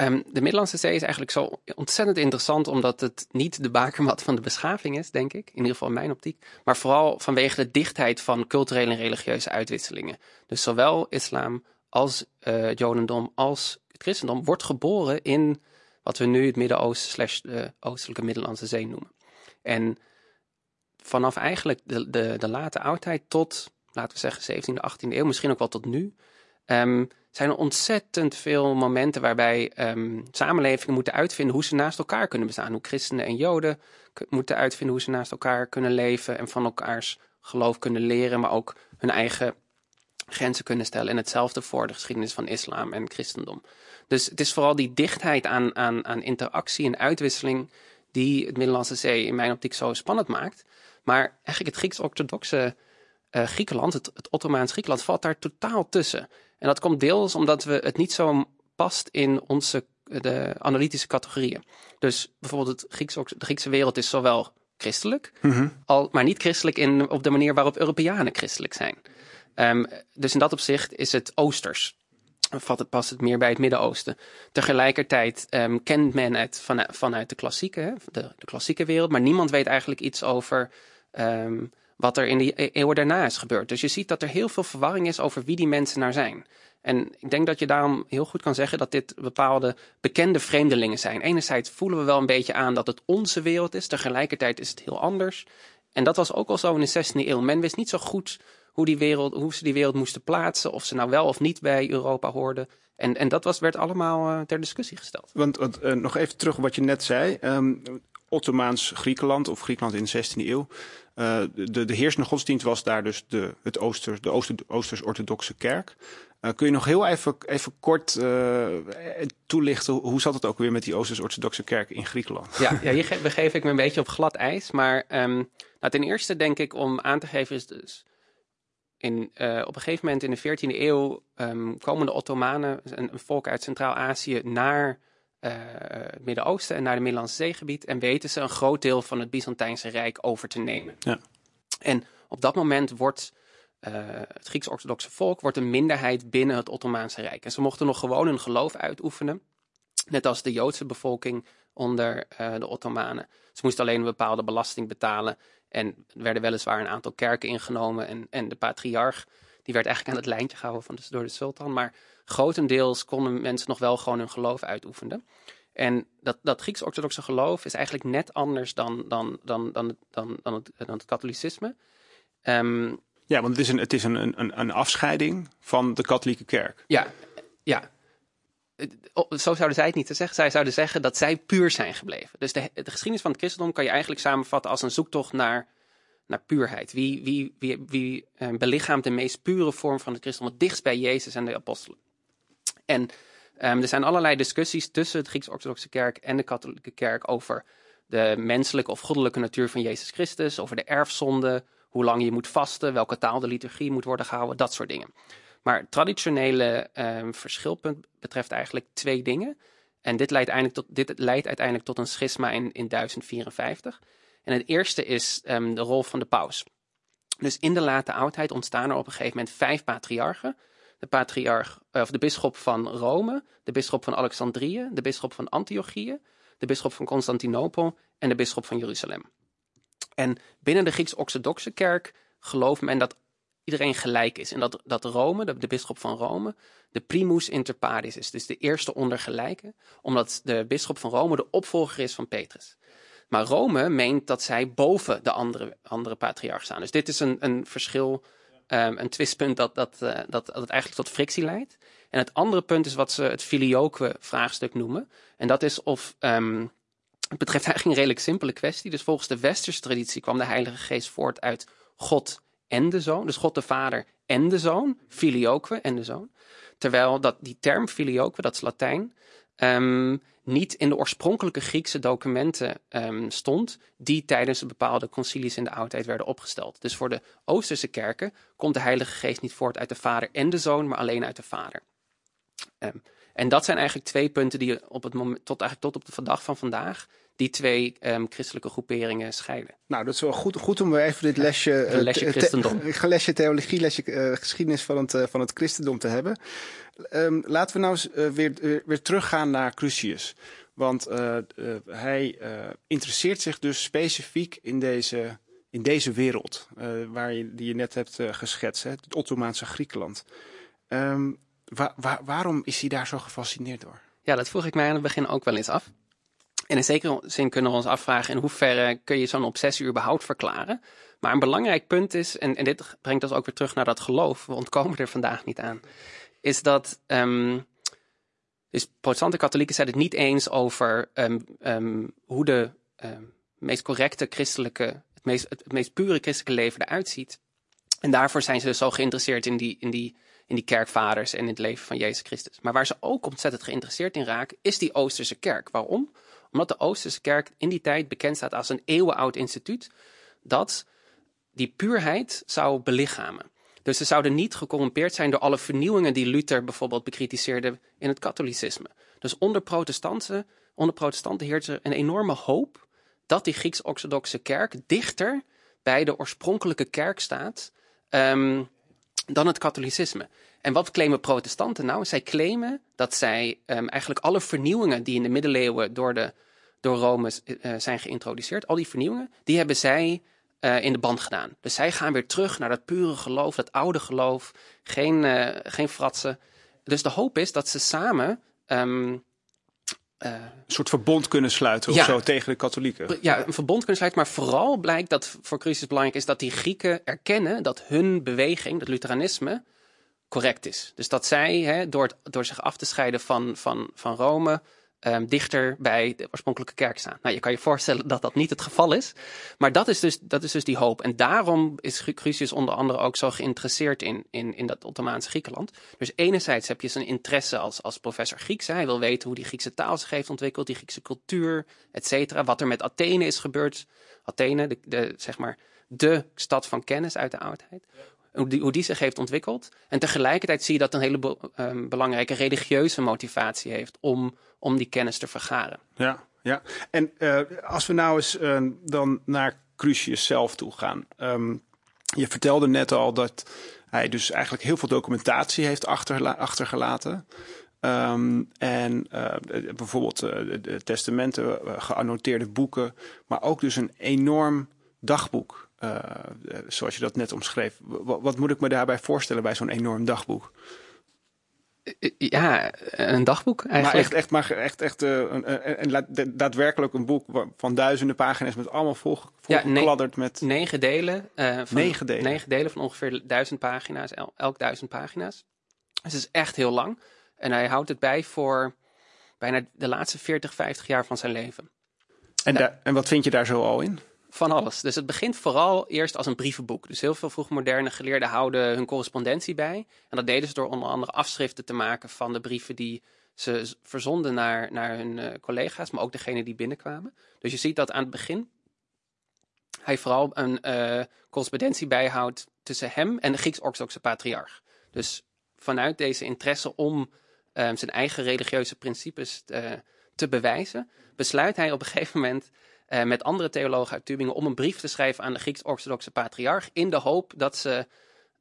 Um, de Middellandse Zee is eigenlijk zo ontzettend interessant, omdat het niet de bakermat van de beschaving is, denk ik. In ieder geval in mijn optiek. Maar vooral vanwege de dichtheid van culturele en religieuze uitwisselingen. Dus zowel islam als uh, jodendom als het christendom wordt geboren in wat we nu het Midden-Oosten slash de oostelijke Middellandse Zee noemen. En vanaf eigenlijk de, de, de late oudheid tot, laten we zeggen, 17e, 18e eeuw, misschien ook wel tot nu, um, zijn er ontzettend veel momenten waarbij um, samenlevingen moeten uitvinden hoe ze naast elkaar kunnen bestaan. Hoe christenen en joden moeten uitvinden hoe ze naast elkaar kunnen leven en van elkaars geloof kunnen leren, maar ook hun eigen grenzen kunnen stellen. En hetzelfde voor de geschiedenis van islam en christendom. Dus het is vooral die dichtheid aan, aan, aan interactie en uitwisseling die het Middellandse Zee in mijn optiek zo spannend maakt. Maar eigenlijk het Grieks-orthodoxe uh, Griekenland, het, het Ottomaans Griekenland, valt daar totaal tussen. En dat komt deels omdat we het niet zo past in onze de analytische categorieën. Dus bijvoorbeeld het Grieks, de Griekse wereld is zowel christelijk, mhm. al, maar niet christelijk in, op de manier waarop Europeanen christelijk zijn. Um, dus in dat opzicht is het oosters. Vat het, past het meer bij het Midden-Oosten. Tegelijkertijd um, kent men het van, vanuit de klassieke, de, de, klassieke wereld, maar niemand weet eigenlijk iets over um, wat er in de e-, eeuwen daarna is gebeurd. Dus je ziet dat er heel veel verwarring is over wie die mensen nou zijn. En ik denk dat je daarom heel goed kan zeggen dat dit bepaalde bekende vreemdelingen zijn. Enerzijds voelen we wel een beetje aan dat het onze wereld is, tegelijkertijd is het heel anders. En dat was ook al zo in de 16e eeuw. Men wist niet zo goed hoe, die wereld, hoe ze die wereld moesten plaatsen, of ze nou wel of niet bij Europa hoorden. En, en dat was, werd allemaal uh, ter discussie gesteld. Want, want uh, nog even terug op wat je net zei. Um, Ottomaans Griekenland of Griekenland in de 16e eeuw. Uh, de, de heersende godsdienst was daar dus de, het Ooster, de Ooster, Oosters-Orthodoxe kerk. Uh, kun je nog heel even, even kort uh, toelichten hoe zat het ook weer met die Oosters-Orthodoxe kerk in Griekenland? Ja, ja hier begeef ik me een beetje op glad ijs. Maar um, nou, ten eerste denk ik om aan te geven is dus in, uh, op een gegeven moment in de 14e eeuw um, komen de Ottomanen, een, een volk uit Centraal-Azië, naar uh, het Midden-Oosten en naar het Middellandse Zeegebied. En weten ze een groot deel van het Byzantijnse Rijk over te nemen. Ja. En op dat moment wordt uh, het Grieks-orthodoxe volk wordt een minderheid binnen het Ottomaanse Rijk. En ze mochten nog gewoon hun geloof uitoefenen. Net als de Joodse bevolking onder de Ottomanen. Ze moesten alleen een bepaalde belasting betalen. En er werden weliswaar een aantal kerken ingenomen. En, en de patriarch, die werd eigenlijk aan het lijntje gehouden van de, door de sultan. Maar grotendeels konden mensen nog wel gewoon hun geloof uitoefenen. En dat, dat Grieks-orthodoxe geloof is eigenlijk net anders dan, dan, dan, dan, dan, dan, het, dan het katholicisme. Ehm, ja, want het is, een, het is een, een, een afscheiding van de katholieke kerk. Ja, ja. Zo zouden zij het niet zeggen. Zij zouden zeggen dat zij puur zijn gebleven. Dus de, de geschiedenis van het christendom kan je eigenlijk samenvatten als een zoektocht naar, naar puurheid. Wie, wie, wie, wie uh, belichaamt de meest pure vorm van het christendom dichtst bij Jezus en de apostelen. En Um, er zijn allerlei discussies tussen de Grieks-Orthodoxe Kerk en de Katholieke Kerk over de menselijke of goddelijke natuur van Jezus Christus, over de erfzonde, hoe lang je moet vasten, welke taal de liturgie moet worden gehouden, dat soort dingen. Maar het traditionele um, verschilpunt betreft eigenlijk twee dingen. En dit leidt, tot, dit uiteindelijk tot een schisma in, in 1054. En het eerste is um, de rol van de paus. Dus in de late oudheid ontstaan er op een gegeven moment vijf patriarchen de patriarch, eh, of de bisschop van Rome, de bisschop van Alexandrië, de bisschop van Antiochië, de bisschop van Constantinopel en de bisschop van Jeruzalem. En binnen de Grieks-Orthodoxe kerk gelooft men dat iedereen gelijk is. En dat, dat Rome, de, de bisschop van Rome, de primus inter pares is. Dus de eerste onder gelijken. Omdat de bisschop van Rome de opvolger is van Petrus. Maar Rome meent dat zij boven de andere, andere patriarch staan. Dus dit is een, een verschil um, een twistpunt dat, dat, uh, dat, dat eigenlijk tot frictie leidt. En het andere punt is wat ze het filioque vraagstuk noemen. En dat is of. Um, het betreft eigenlijk een redelijk simpele kwestie. Dus volgens de westerse traditie kwam de Heilige Geest voort uit God en de Zoon. Dus God de Vader en de Zoon. Filioque en de Zoon. Terwijl dat, die term filioque, dat is Latijn, um, niet in de oorspronkelijke Griekse documenten um, stond, die tijdens bepaalde concilies in de oudheid werden opgesteld. Dus voor de Oosterse kerken komt de Heilige Geest niet voort uit de Vader en de Zoon, maar alleen uit de Vader. Um, en dat zijn eigenlijk twee punten die op het moment, tot, eigenlijk tot op de dag van vandaag die twee um, christelijke groeperingen scheiden. Nou, dat is wel goed, goed om even dit lesje, ja, lesje christendom. Te, lesje theologie, lesje uh, geschiedenis van het, uh, van het christendom te hebben. Um, laten we nou eens uh, weer, weer, weer, teruggaan naar Crucius. Want hij interesseert zich dus specifiek in deze, in deze wereld, waar je, die je net hebt geschetst, hè, het Ottomaanse Griekenland. Um, wa wa waarom is hij daar zo gefascineerd door? Ja, dat vroeg ik mij aan het begin ook wel eens af. En in zekere zin kunnen we ons afvragen in hoeverre kun je zo'n obsessie überhaupt verklaren. Maar een belangrijk punt is, en, en dit brengt ons ook weer terug naar dat geloof, we ontkomen er vandaag niet aan, is dat um, dus protestante katholieken zijn het niet eens over um, um, hoe de meest correcte christelijke, het meest, het meest pure christelijke leven eruit ziet. En daarvoor zijn ze dus zo geïnteresseerd in die, in die in die kerkvaders en in het leven van Jezus Christus. Maar waar ze ook ontzettend geïnteresseerd in raken, is die Oosterse kerk. Waarom? Omdat de Oosterse kerk in die tijd bekend staat als een eeuwenoud instituut dat die puurheid zou belichamen. Dus ze zouden niet gecorrumpeerd zijn door alle vernieuwingen die Luther bijvoorbeeld bekritiseerde in het katholicisme. Dus onder protestanten, onder protestanten een enorme hoop dat die Grieks-orthodoxe kerk dichter bij de oorspronkelijke kerk staat um, dan het katholicisme. En wat claimen protestanten nou? Zij claimen dat zij um, eigenlijk alle vernieuwingen die in de middeleeuwen door, de, door Rome uh, zijn geïntroduceerd, al die vernieuwingen, die hebben zij uh, in de band gedaan. Dus zij gaan weer terug naar dat pure geloof, dat oude geloof, geen, uh, geen fratsen. Dus de hoop is dat ze samen uh, een soort verbond kunnen sluiten of ja, zo tegen de katholieken. Ja, een verbond kunnen sluiten. Maar vooral blijkt dat voor Christus belangrijk is dat die Grieken erkennen dat hun beweging, het Lutheranisme, correct is. Dus dat zij, hè, door, het, door zich af te scheiden van, van, van Rome, um, dichter bij de oorspronkelijke kerk staan. Nou, je kan je voorstellen dat dat niet het geval is. Maar dat is dus, dat is dus die hoop. En daarom is Crucius onder andere ook zo geïnteresseerd in, in, in dat Ottomaanse Griekenland. Dus enerzijds heb je zijn interesse als, als professor Grieks. Hij wil weten hoe die Griekse taal zich heeft ontwikkeld, die Griekse cultuur, et cetera. Wat er met Athene is gebeurd. Athene, de, zeg maar, de stad van kennis uit de oudheid hoe die, zich heeft ontwikkeld. En tegelijkertijd zie je dat een hele be, um, belangrijke religieuze motivatie heeft om, om die kennis te vergaren. Ja, ja. en uh, als we nou eens uh, dan naar Crucius zelf toe gaan. Um, je vertelde net al dat hij dus eigenlijk heel veel documentatie heeft achterla achtergelaten. Um, en uh, bijvoorbeeld de testamenten, geannoteerde boeken, maar ook dus een enorm dagboek. Uh, zoals je dat net omschreef. Wat, wat, moet ik me daarbij voorstellen bij zo'n enorm dagboek? Ja, een dagboek eigenlijk. Maar echt, echt, maar echt, echt uh, een, een, daadwerkelijk een boek van duizenden pagina's met allemaal vol, volgekladderd ja, met... Negen delen. Uh, van, negen delen? Negen delen van ongeveer duizend pagina's, elk duizend pagina's. Dus het is echt heel lang. En hij houdt het bij voor bijna de laatste 40, 50 jaar van zijn leven. En, en wat vind je daar zo al in? Van alles. Dus het begint vooral eerst als een brievenboek. Dus heel veel vroegmoderne geleerden houden hun correspondentie bij. En dat deden ze door onder andere afschriften te maken van de brieven die ze verzonden naar, naar hun uh, collega's, maar ook degene die binnenkwamen. Dus je ziet dat aan het begin hij vooral een uh, correspondentie bijhoudt tussen hem en de Grieks-Orthodoxe patriarch. Dus vanuit deze interesse om um, zijn eigen religieuze principes te bewijzen, besluit hij op een gegeven moment uh, met andere theologen uit Tübingen om een brief te schrijven aan de Grieks-Orthodoxe patriarch in de hoop dat ze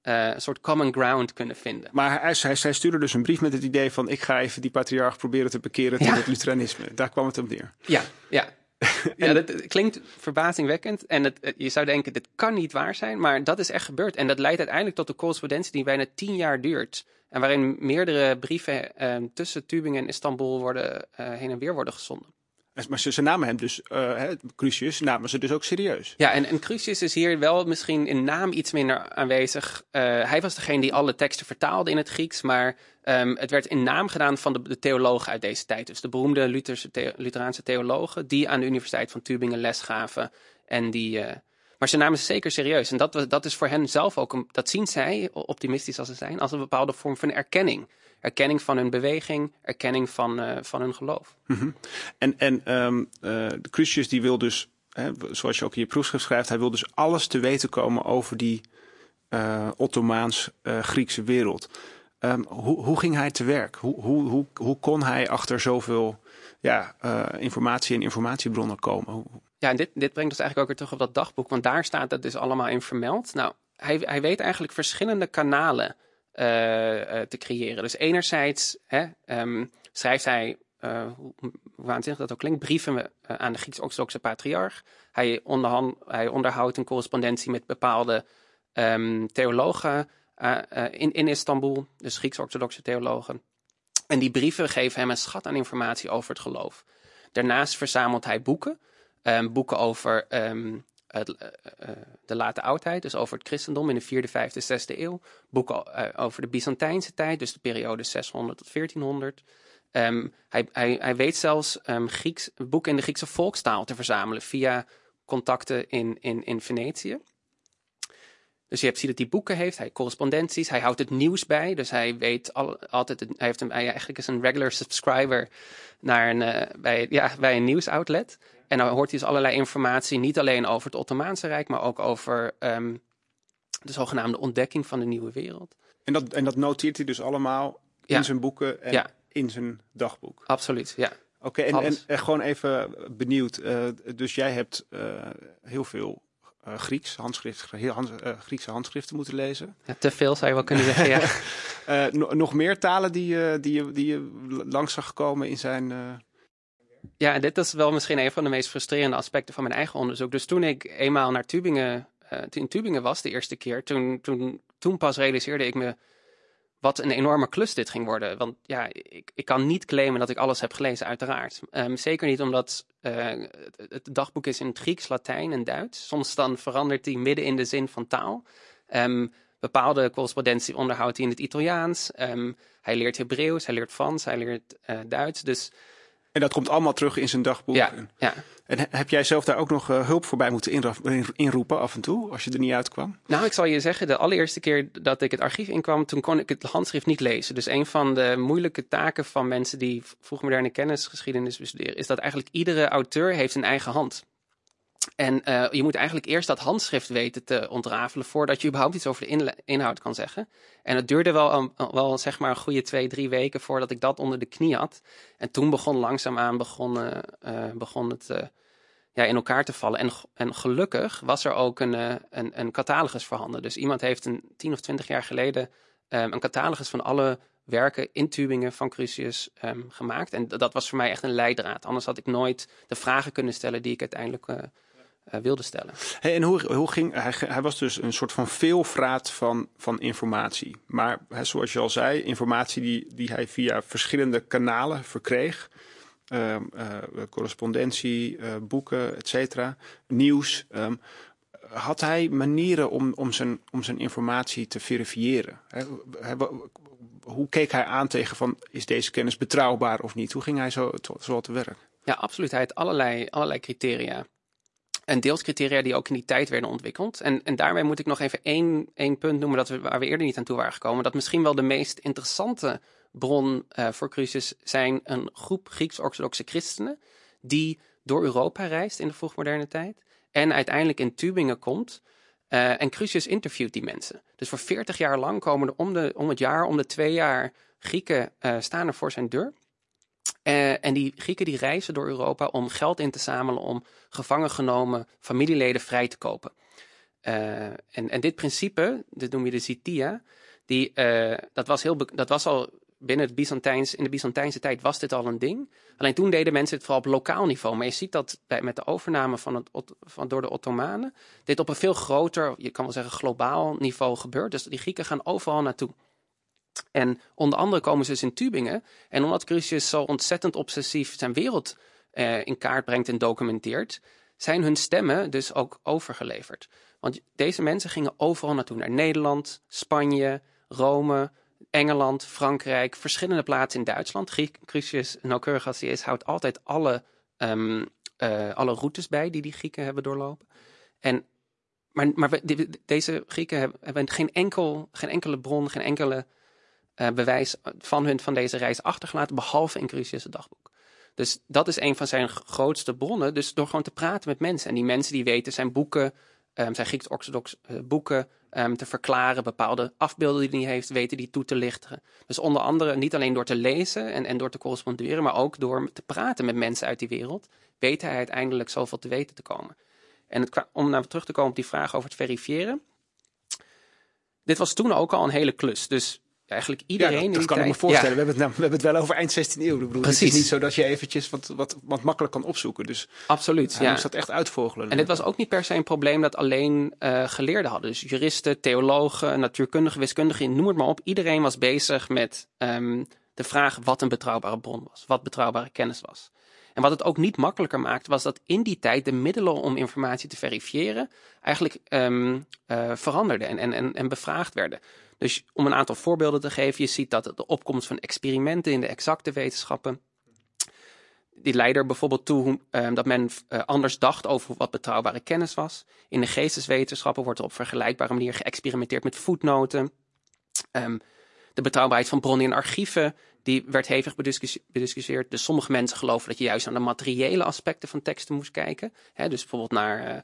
uh, een soort common ground kunnen vinden. Maar hij, hij, hij, stuurde dus een brief met het idee van ik ga even die patriarch proberen te bekeren tot ja. het Lutheranisme. Daar kwam het op neer. Ja, ja. ja, dat klinkt verbazingwekkend. En het, je zou denken, dit kan niet waar zijn. Maar dat is echt gebeurd. En dat leidt uiteindelijk tot een correspondentie die bijna tien jaar duurt. En waarin meerdere brieven uh, tussen Tübingen en Istanbul worden, uh, heen en weer worden gezonden. Maar ze, namen hem dus, uh, Crucius, namen ze dus ook serieus. Ja, en, en Crucius is hier wel misschien in naam iets minder aanwezig. Uh, hij was degene die alle teksten vertaalde in het Grieks, maar um, het werd in naam gedaan van de, de theologen uit deze tijd. Dus de beroemde Lutherse the Lutheraanse theologen die aan de Universiteit van Tübingen les gaven. En die, uh, maar ze namen ze zeker serieus. En dat, dat is voor hen zelf ook, een, dat zien zij, optimistisch als ze zijn, als een bepaalde vorm van erkenning erkenning van hun beweging, erkenning van, uh, van hun geloof. Mm -hmm. En, en um, uh, de Crucius die wil dus, hè, zoals je ook in je proefschrift schrijft, hij wil dus alles te weten komen over die uh, Ottomaans-Griekse wereld. Um, hoe, hoe ging hij te werk? Hoe, hoe, hoe, hoe kon hij achter zoveel ja, informatie en informatiebronnen komen? Ja, en dit, dit brengt ons eigenlijk ook weer terug op dat dagboek, want daar staat het dus allemaal in vermeld. Nou, hij, hij weet eigenlijk verschillende kanalen te creëren. Dus enerzijds hè, um, schrijft hij, uh, hoe waanzinnig dat ook klinkt, brieven aan de Grieks-Orthodoxe patriarch. Hij, onderhand, hij onderhoudt een correspondentie met bepaalde um, theologen in, in Istanbul, dus Grieks-Orthodoxe theologen. En die brieven geven hem een schat aan informatie over het geloof. Daarnaast verzamelt hij boeken. Um, boeken over het, uh, uh, de late oudheid, dus over het christendom in de vierde, vijfde, zesde eeuw. Boeken over de Byzantijnse tijd, dus de periode 600 tot 1400. Um, hij, hij, hij, weet zelfs um, Grieks, boeken in de Griekse volkstaal te verzamelen via contacten in, in, in Venetië. Dus je hebt, ziet dat hij boeken heeft, hij correspondenties, hij houdt het nieuws bij. Dus hij weet al, altijd, hij, heeft eigenlijk is een regular subscriber naar een, bij, ja, bij een nieuwsoutlet. En dan hoort hij dus allerlei informatie, niet alleen over het Ottomaanse Rijk, maar ook over um, de zogenaamde ontdekking van de nieuwe wereld. En dat, en dat noteert hij dus allemaal in ja. zijn boeken en ja. in zijn dagboek? Absoluut, ja. Oké, okay, en, en, en, gewoon even benieuwd. Uh, dus jij hebt uh, heel veel uh, Grieks, handschrift, hand, Griekse handschriften moeten lezen. Ja, te veel zou je wel kunnen zeggen, ja. nog meer talen die, die, die, die je langs zag komen in zijn ja, dit is wel misschien een van de meest frustrerende aspecten van mijn eigen onderzoek. Dus toen ik eenmaal naar Tübingen, uh, in Tübingen was de eerste keer, toen, toen, toen pas realiseerde ik me wat een enorme klus dit ging worden. Want ja, ik, ik kan niet claimen dat ik alles heb gelezen, uiteraard. Um, zeker niet omdat uh, het, dagboek is in het Grieks, Latijn en Duits. Soms dan verandert hij midden in de zin van taal. Um, bepaalde correspondentie onderhoudt hij in het Italiaans. Um, hij leert Hebreeuws, hij leert Frans, hij leert uh, Duits. Dus en dat komt allemaal terug in zijn dagboek. Ja, ja. En heb jij zelf daar ook nog uh, hulp voorbij moeten inroepen af en toe, als je er niet uitkwam? Nou, ik zal je zeggen, de allereerste keer dat ik het archief inkwam, toen kon ik het handschrift niet lezen. Dus een van de moeilijke taken van mensen die vroegmoderne kennisgeschiedenis bestuderen, is dat eigenlijk iedere auteur heeft een eigen hand. En uh, je moet eigenlijk eerst dat handschrift weten te ontrafelen voordat je überhaupt iets over de inhoud kan zeggen. En het duurde wel, um, wel zeg maar een goede twee, drie weken voordat ik dat onder de knie had. En toen begon langzaamaan begon, uh, uh, begon het ja, in elkaar te vallen. En, en gelukkig was er ook een, een, een catalogus voorhanden. Dus iemand heeft een tien of twintig jaar geleden um, een catalogus van alle werken in Tübingen van Crucius um, gemaakt. En dat was voor mij echt een leidraad. Anders had ik nooit de vragen kunnen stellen die ik uiteindelijk wilde stellen. Hey, en hoe, hoe ging hij, hij was dus een soort van veelvraat van, van informatie. Maar hè, zoals je al zei, informatie die, die hij via verschillende kanalen verkreeg. Uh, correspondentie, uh, boeken, et cetera, nieuws. Um, had hij manieren om, om, zijn, om zijn informatie te verifiëren? hoe keek hij aan tegen van is deze kennis betrouwbaar of niet? Hoe ging hij zo, zo te werk? Ja, absoluut. Hij had allerlei, allerlei criteria. En deels criteria die ook in die tijd werden ontwikkeld. En, en daarmee moet ik nog even één, één punt noemen dat we, waar we eerder niet aan toe waren gekomen. Dat misschien wel de meest interessante bron uh, voor Crucius zijn een groep Grieks-orthodoxe christenen die door Europa reist in de vroegmoderne tijd en uiteindelijk in Tübingen komt. Uh, en Crucius interviewt die mensen. Dus voor 40 jaar lang komen er om, de, om het jaar, om de twee jaar Grieken uh, staan er voor zijn deur. Uh, en die Grieken die reizen door Europa om geld in te zamelen om gevangen genomen familieleden vrij te kopen. en, en dit principe, dit noem je de Zitia, die, dat, was heel, dat was al binnen het Byzantijns, in de Byzantijnse tijd was dit al een ding. Alleen toen deden mensen het vooral op lokaal niveau. Maar je ziet dat bij, met de overname van het, van, door de Ottomanen dit op een veel groter, je kan wel zeggen globaal niveau gebeurt. Dus die Grieken gaan overal naartoe. En onder andere komen ze dus in Tübingen. En omdat Crucius zo ontzettend obsessief zijn wereld eh, in kaart brengt en documenteert, zijn hun stemmen dus ook overgeleverd. Want deze mensen gingen overal naartoe. Naar Nederland, Spanje, Rome, Engeland, Frankrijk, verschillende plaatsen in Duitsland. Crucius, nauwkeurig als hij is, houdt altijd alle, um, uh, alle routes bij die die Grieken hebben doorlopen. En, maar maar deze Grieken hebben, hebben, geen, enkel, geen enkele bron, geen enkele uh, bewijs van, hun, van deze reis achtergelaten, behalve in Crucius' dagboek. Dus dat is een van zijn grootste bronnen. Dus door gewoon te praten met mensen. En die mensen die weten zijn boeken, um, zijn Grieks-orthodox uh, boeken, um, te verklaren, bepaalde afbeelden die hij heeft, weten die toe te lichten. Dus onder andere niet alleen door te lezen en, en door te corresponderen, maar ook door te praten met mensen uit die wereld, weet hij uiteindelijk zoveel te weten te komen. En het, om naar terug te komen op die vraag over het verifiëren. Dit was toen ook al een hele klus. Dus eigenlijk iedereen. Ja, dat, kan ik me voorstellen. We, hebben het, we hebben het wel over eind 16e eeuw. Ik bedoel, Precies. Het is niet zo dat je eventjes wat, wat, wat makkelijk kan opzoeken. Dus Absoluut. Hij ja. moest dat echt uitvogelen. En dit was ook niet per se een probleem dat alleen uh, geleerden hadden. Dus juristen, theologen, natuurkundigen, wiskundigen, noem het maar op. Iedereen was bezig met um, de vraag wat een betrouwbare bron was. Wat betrouwbare kennis was. En wat het ook niet makkelijker maakte, was dat in die tijd de middelen om informatie te verifiëren eigenlijk um, uh, veranderden en, en, en, en bevraagd werden. Dus om een aantal voorbeelden te geven, je ziet dat de opkomst van experimenten in de exacte wetenschappen, die leidde er bijvoorbeeld toe um, dat men uh, anders dacht over wat betrouwbare kennis was. In de geesteswetenschappen wordt er op vergelijkbare manier geëxperimenteerd met voetnoten. Um, de betrouwbaarheid van bronnen in archieven, die werd hevig bediscussieerd. Dus sommige mensen geloven dat je juist naar de materiële aspecten van teksten moest kijken. Dus bijvoorbeeld naar uh,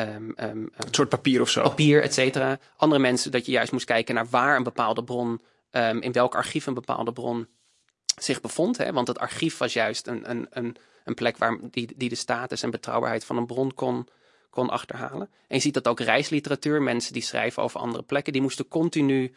Um, um, een soort papier of zo. Papier, et cetera. Andere mensen dat je juist moest kijken naar waar een bepaalde bron, um, in welk archief een bepaalde bron zich bevond. Hè? Want het archief was juist een, een, een, een plek waar die, die de status en betrouwbaarheid van een bron kon, kon achterhalen. En je ziet dat ook reisliteratuur, mensen die schrijven over andere plekken, die moesten continu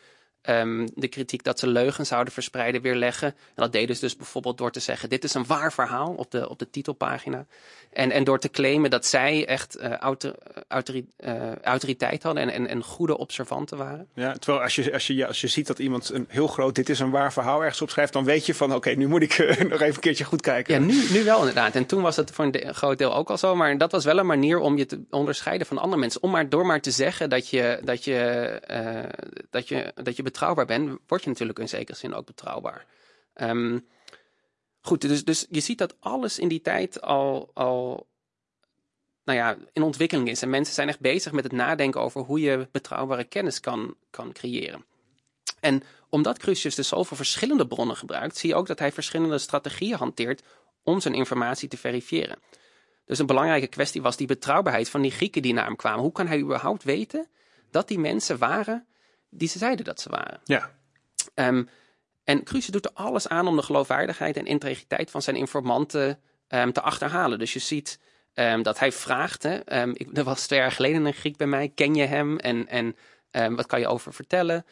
um, de kritiek dat ze leugens zouden verspreiden weer leggen. En dat deden ze dus bijvoorbeeld door te zeggen: dit is een waar verhaal op de, op de titelpagina. En, en door te claimen dat zij echt uh, autor, autori, uh, autoriteit hadden en, en, en goede observanten waren. Ja, terwijl als je, als, je, als je ziet dat iemand een heel groot dit is een waar verhaal ergens opschrijft, dan weet je van oké, okay, nu moet ik uh, nog even een keertje goed kijken. Ja, nu, nu wel inderdaad. En toen was het voor een, een groot deel ook al zo. Maar dat was wel een manier om je te onderscheiden van andere mensen. Om maar door maar te zeggen dat je, dat je, dat je, dat je betrouwbaar bent, word je natuurlijk in zekere zin ook betrouwbaar. Um, goed, dus, dus je ziet dat alles in die tijd al, al nou ja, in ontwikkeling is. En mensen zijn echt bezig met het nadenken over hoe je betrouwbare kennis kan, kan creëren. En omdat Crucius dus zoveel verschillende bronnen gebruikt, zie je ook dat hij verschillende strategieën hanteert om zijn informatie te verifiëren. Dus een belangrijke kwestie was die betrouwbaarheid van die Grieken die naar hem kwamen. Hoe kan hij überhaupt weten dat die mensen waren die ze zeiden dat ze waren. Ja. Um, en Crucius doet er alles aan om de geloofwaardigheid en integriteit van zijn informanten um, te achterhalen. Dus je ziet um, dat hij vraagt, hè, ik, er was twee jaar geleden een Griek bij mij, ken je hem en, en wat kan je over vertellen?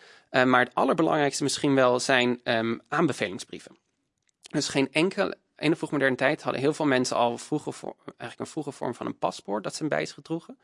maar het allerbelangrijkste misschien wel zijn aanbevelingsbrieven. Dus geen enkele, in de vroegmoderne tijd hadden heel veel mensen al vroege eigenlijk een vroege vorm van een paspoort dat ze bij zich gedroegen.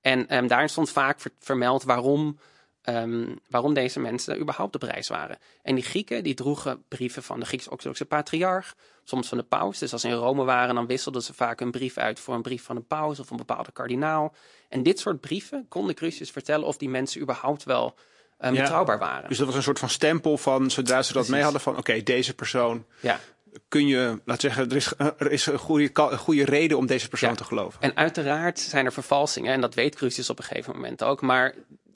En ehm, daarin stond vaak vermeld waarom, ehm, waarom deze mensen überhaupt op reis waren. En die Grieken die droegen brieven van de Grieks-Orthodoxe patriarch, soms van de paus. Dus als ze in Rome waren, dan wisselden ze vaak een brief uit voor een brief van een paus of een bepaalde kardinaal. En dit soort brieven konden Crucius vertellen of die mensen überhaupt wel um, betrouwbaar waren. Dus dat was een soort van stempel van, zodra ze dat mee hadden, van oké, deze persoon ja kun je, laat zeggen, er is, er is een, goede, een goede reden om deze persoon te geloven. En uiteraard zijn er vervalsingen, en dat weet Crucius op een gegeven moment ook. Maar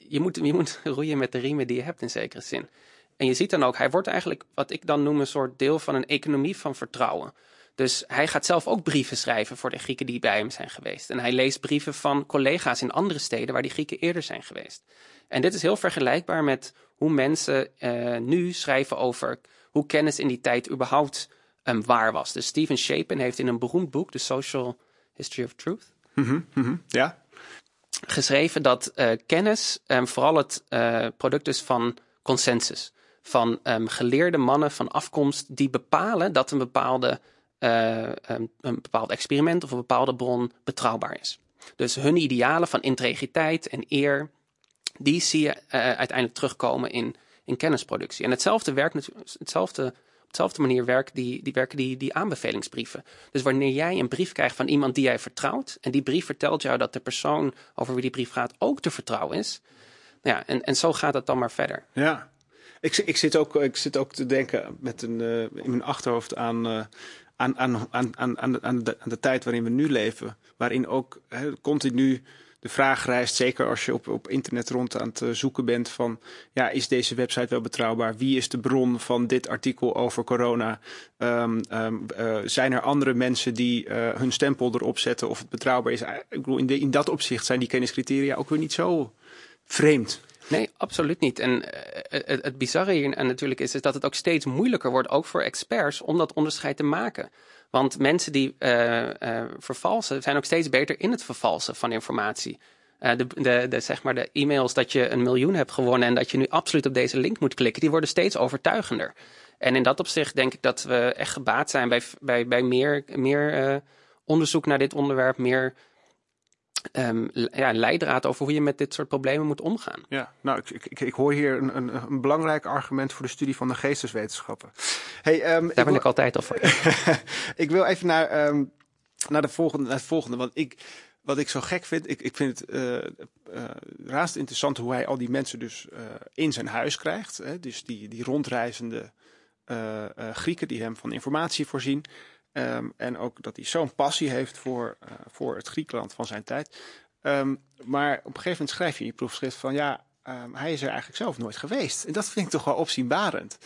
je moet, je moet roeien met de riemen die je hebt in zekere zin. En je ziet dan ook, hij wordt eigenlijk wat ik dan noem een soort deel van een economie van vertrouwen. Dus hij gaat zelf ook brieven schrijven voor de Grieken die bij hem zijn geweest. En hij leest brieven van collega's in andere steden waar die Grieken eerder zijn geweest. En dit is heel vergelijkbaar met hoe mensen uh, nu schrijven over hoe kennis in die tijd überhaupt um, waar was. Dus Steven Shapin heeft in een beroemd boek, The Social History of Truth, mm -hmm, ja. Geschreven dat uh, kennis um, vooral het uh, product is van consensus. Van um, geleerde mannen van afkomst die bepalen dat een, bepaalde, uh, een bepaald experiment of een bepaalde bron betrouwbaar is. Dus hun idealen van integriteit en eer, die zie je uiteindelijk terugkomen in, in kennisproductie. En hetzelfde werkt hetzelfde dezelfde manier werken die, die, werken die, die aanbevelingsbrieven. Dus wanneer jij een brief krijgt van iemand die jij vertrouwt, en die brief vertelt jou dat de persoon over wie die brief gaat ook te vertrouwen is, nou ja, en, en zo gaat het dan maar verder. Ja, ik, ik, zit, ook, ik zit ook te denken met een, uh, in mijn achterhoofd aan, uh, aan, aan, aan, aan, aan, de, aan, de, tijd waarin we nu leven, waarin ook continu de vraag rijst, zeker als je op, op internet rond aan het eh, zoeken bent van, ja, is deze website wel betrouwbaar? Wie is de bron van dit artikel over corona? Um, um, uh, zijn er andere mensen die uh, hun stempel erop zetten of het betrouwbaar is? Ik bedoel, in, in dat opzicht zijn die kenniscriteria ook weer niet zo vreemd. Nee, absoluut niet. En het, bizarre hier natuurlijk is, is dat het ook steeds moeilijker wordt, ook voor experts, om dat onderscheid te maken. Want mensen die uh, uh, vervalsen, zijn ook steeds beter in het vervalsen van informatie. Uh, de, de, de, zeg maar de e-mails dat je een miljoen hebt gewonnen en dat je nu absoluut op deze link moet klikken, die worden steeds overtuigender. En in dat opzicht denk ik dat we echt gebaat zijn bij, bij, bij meer, meer onderzoek naar dit onderwerp, meer um, ja, leidraad over hoe je met dit soort problemen moet omgaan. Ja, nou, ik, ik, ik hoor hier een, een, een, belangrijk argument voor de studie van de geesteswetenschappen. Hey, um, Daar ik ben ik altijd al voor. ik wil even naar, um, naar, de volgende, naar het volgende, want ik, wat ik zo gek vind, ik, ik vind het uh, uh, raast interessant hoe hij al die mensen dus uh, in zijn huis krijgt. Hè? Dus die, die rondreizende Grieken die hem van informatie voorzien. Um, en ook dat hij zo'n passie heeft voor, uh, voor het Griekenland van zijn tijd. Um, maar op een gegeven moment schrijf je in je proefschrift van ja, um, hij is er eigenlijk zelf nooit geweest. En dat vind ik toch wel opzienbarend.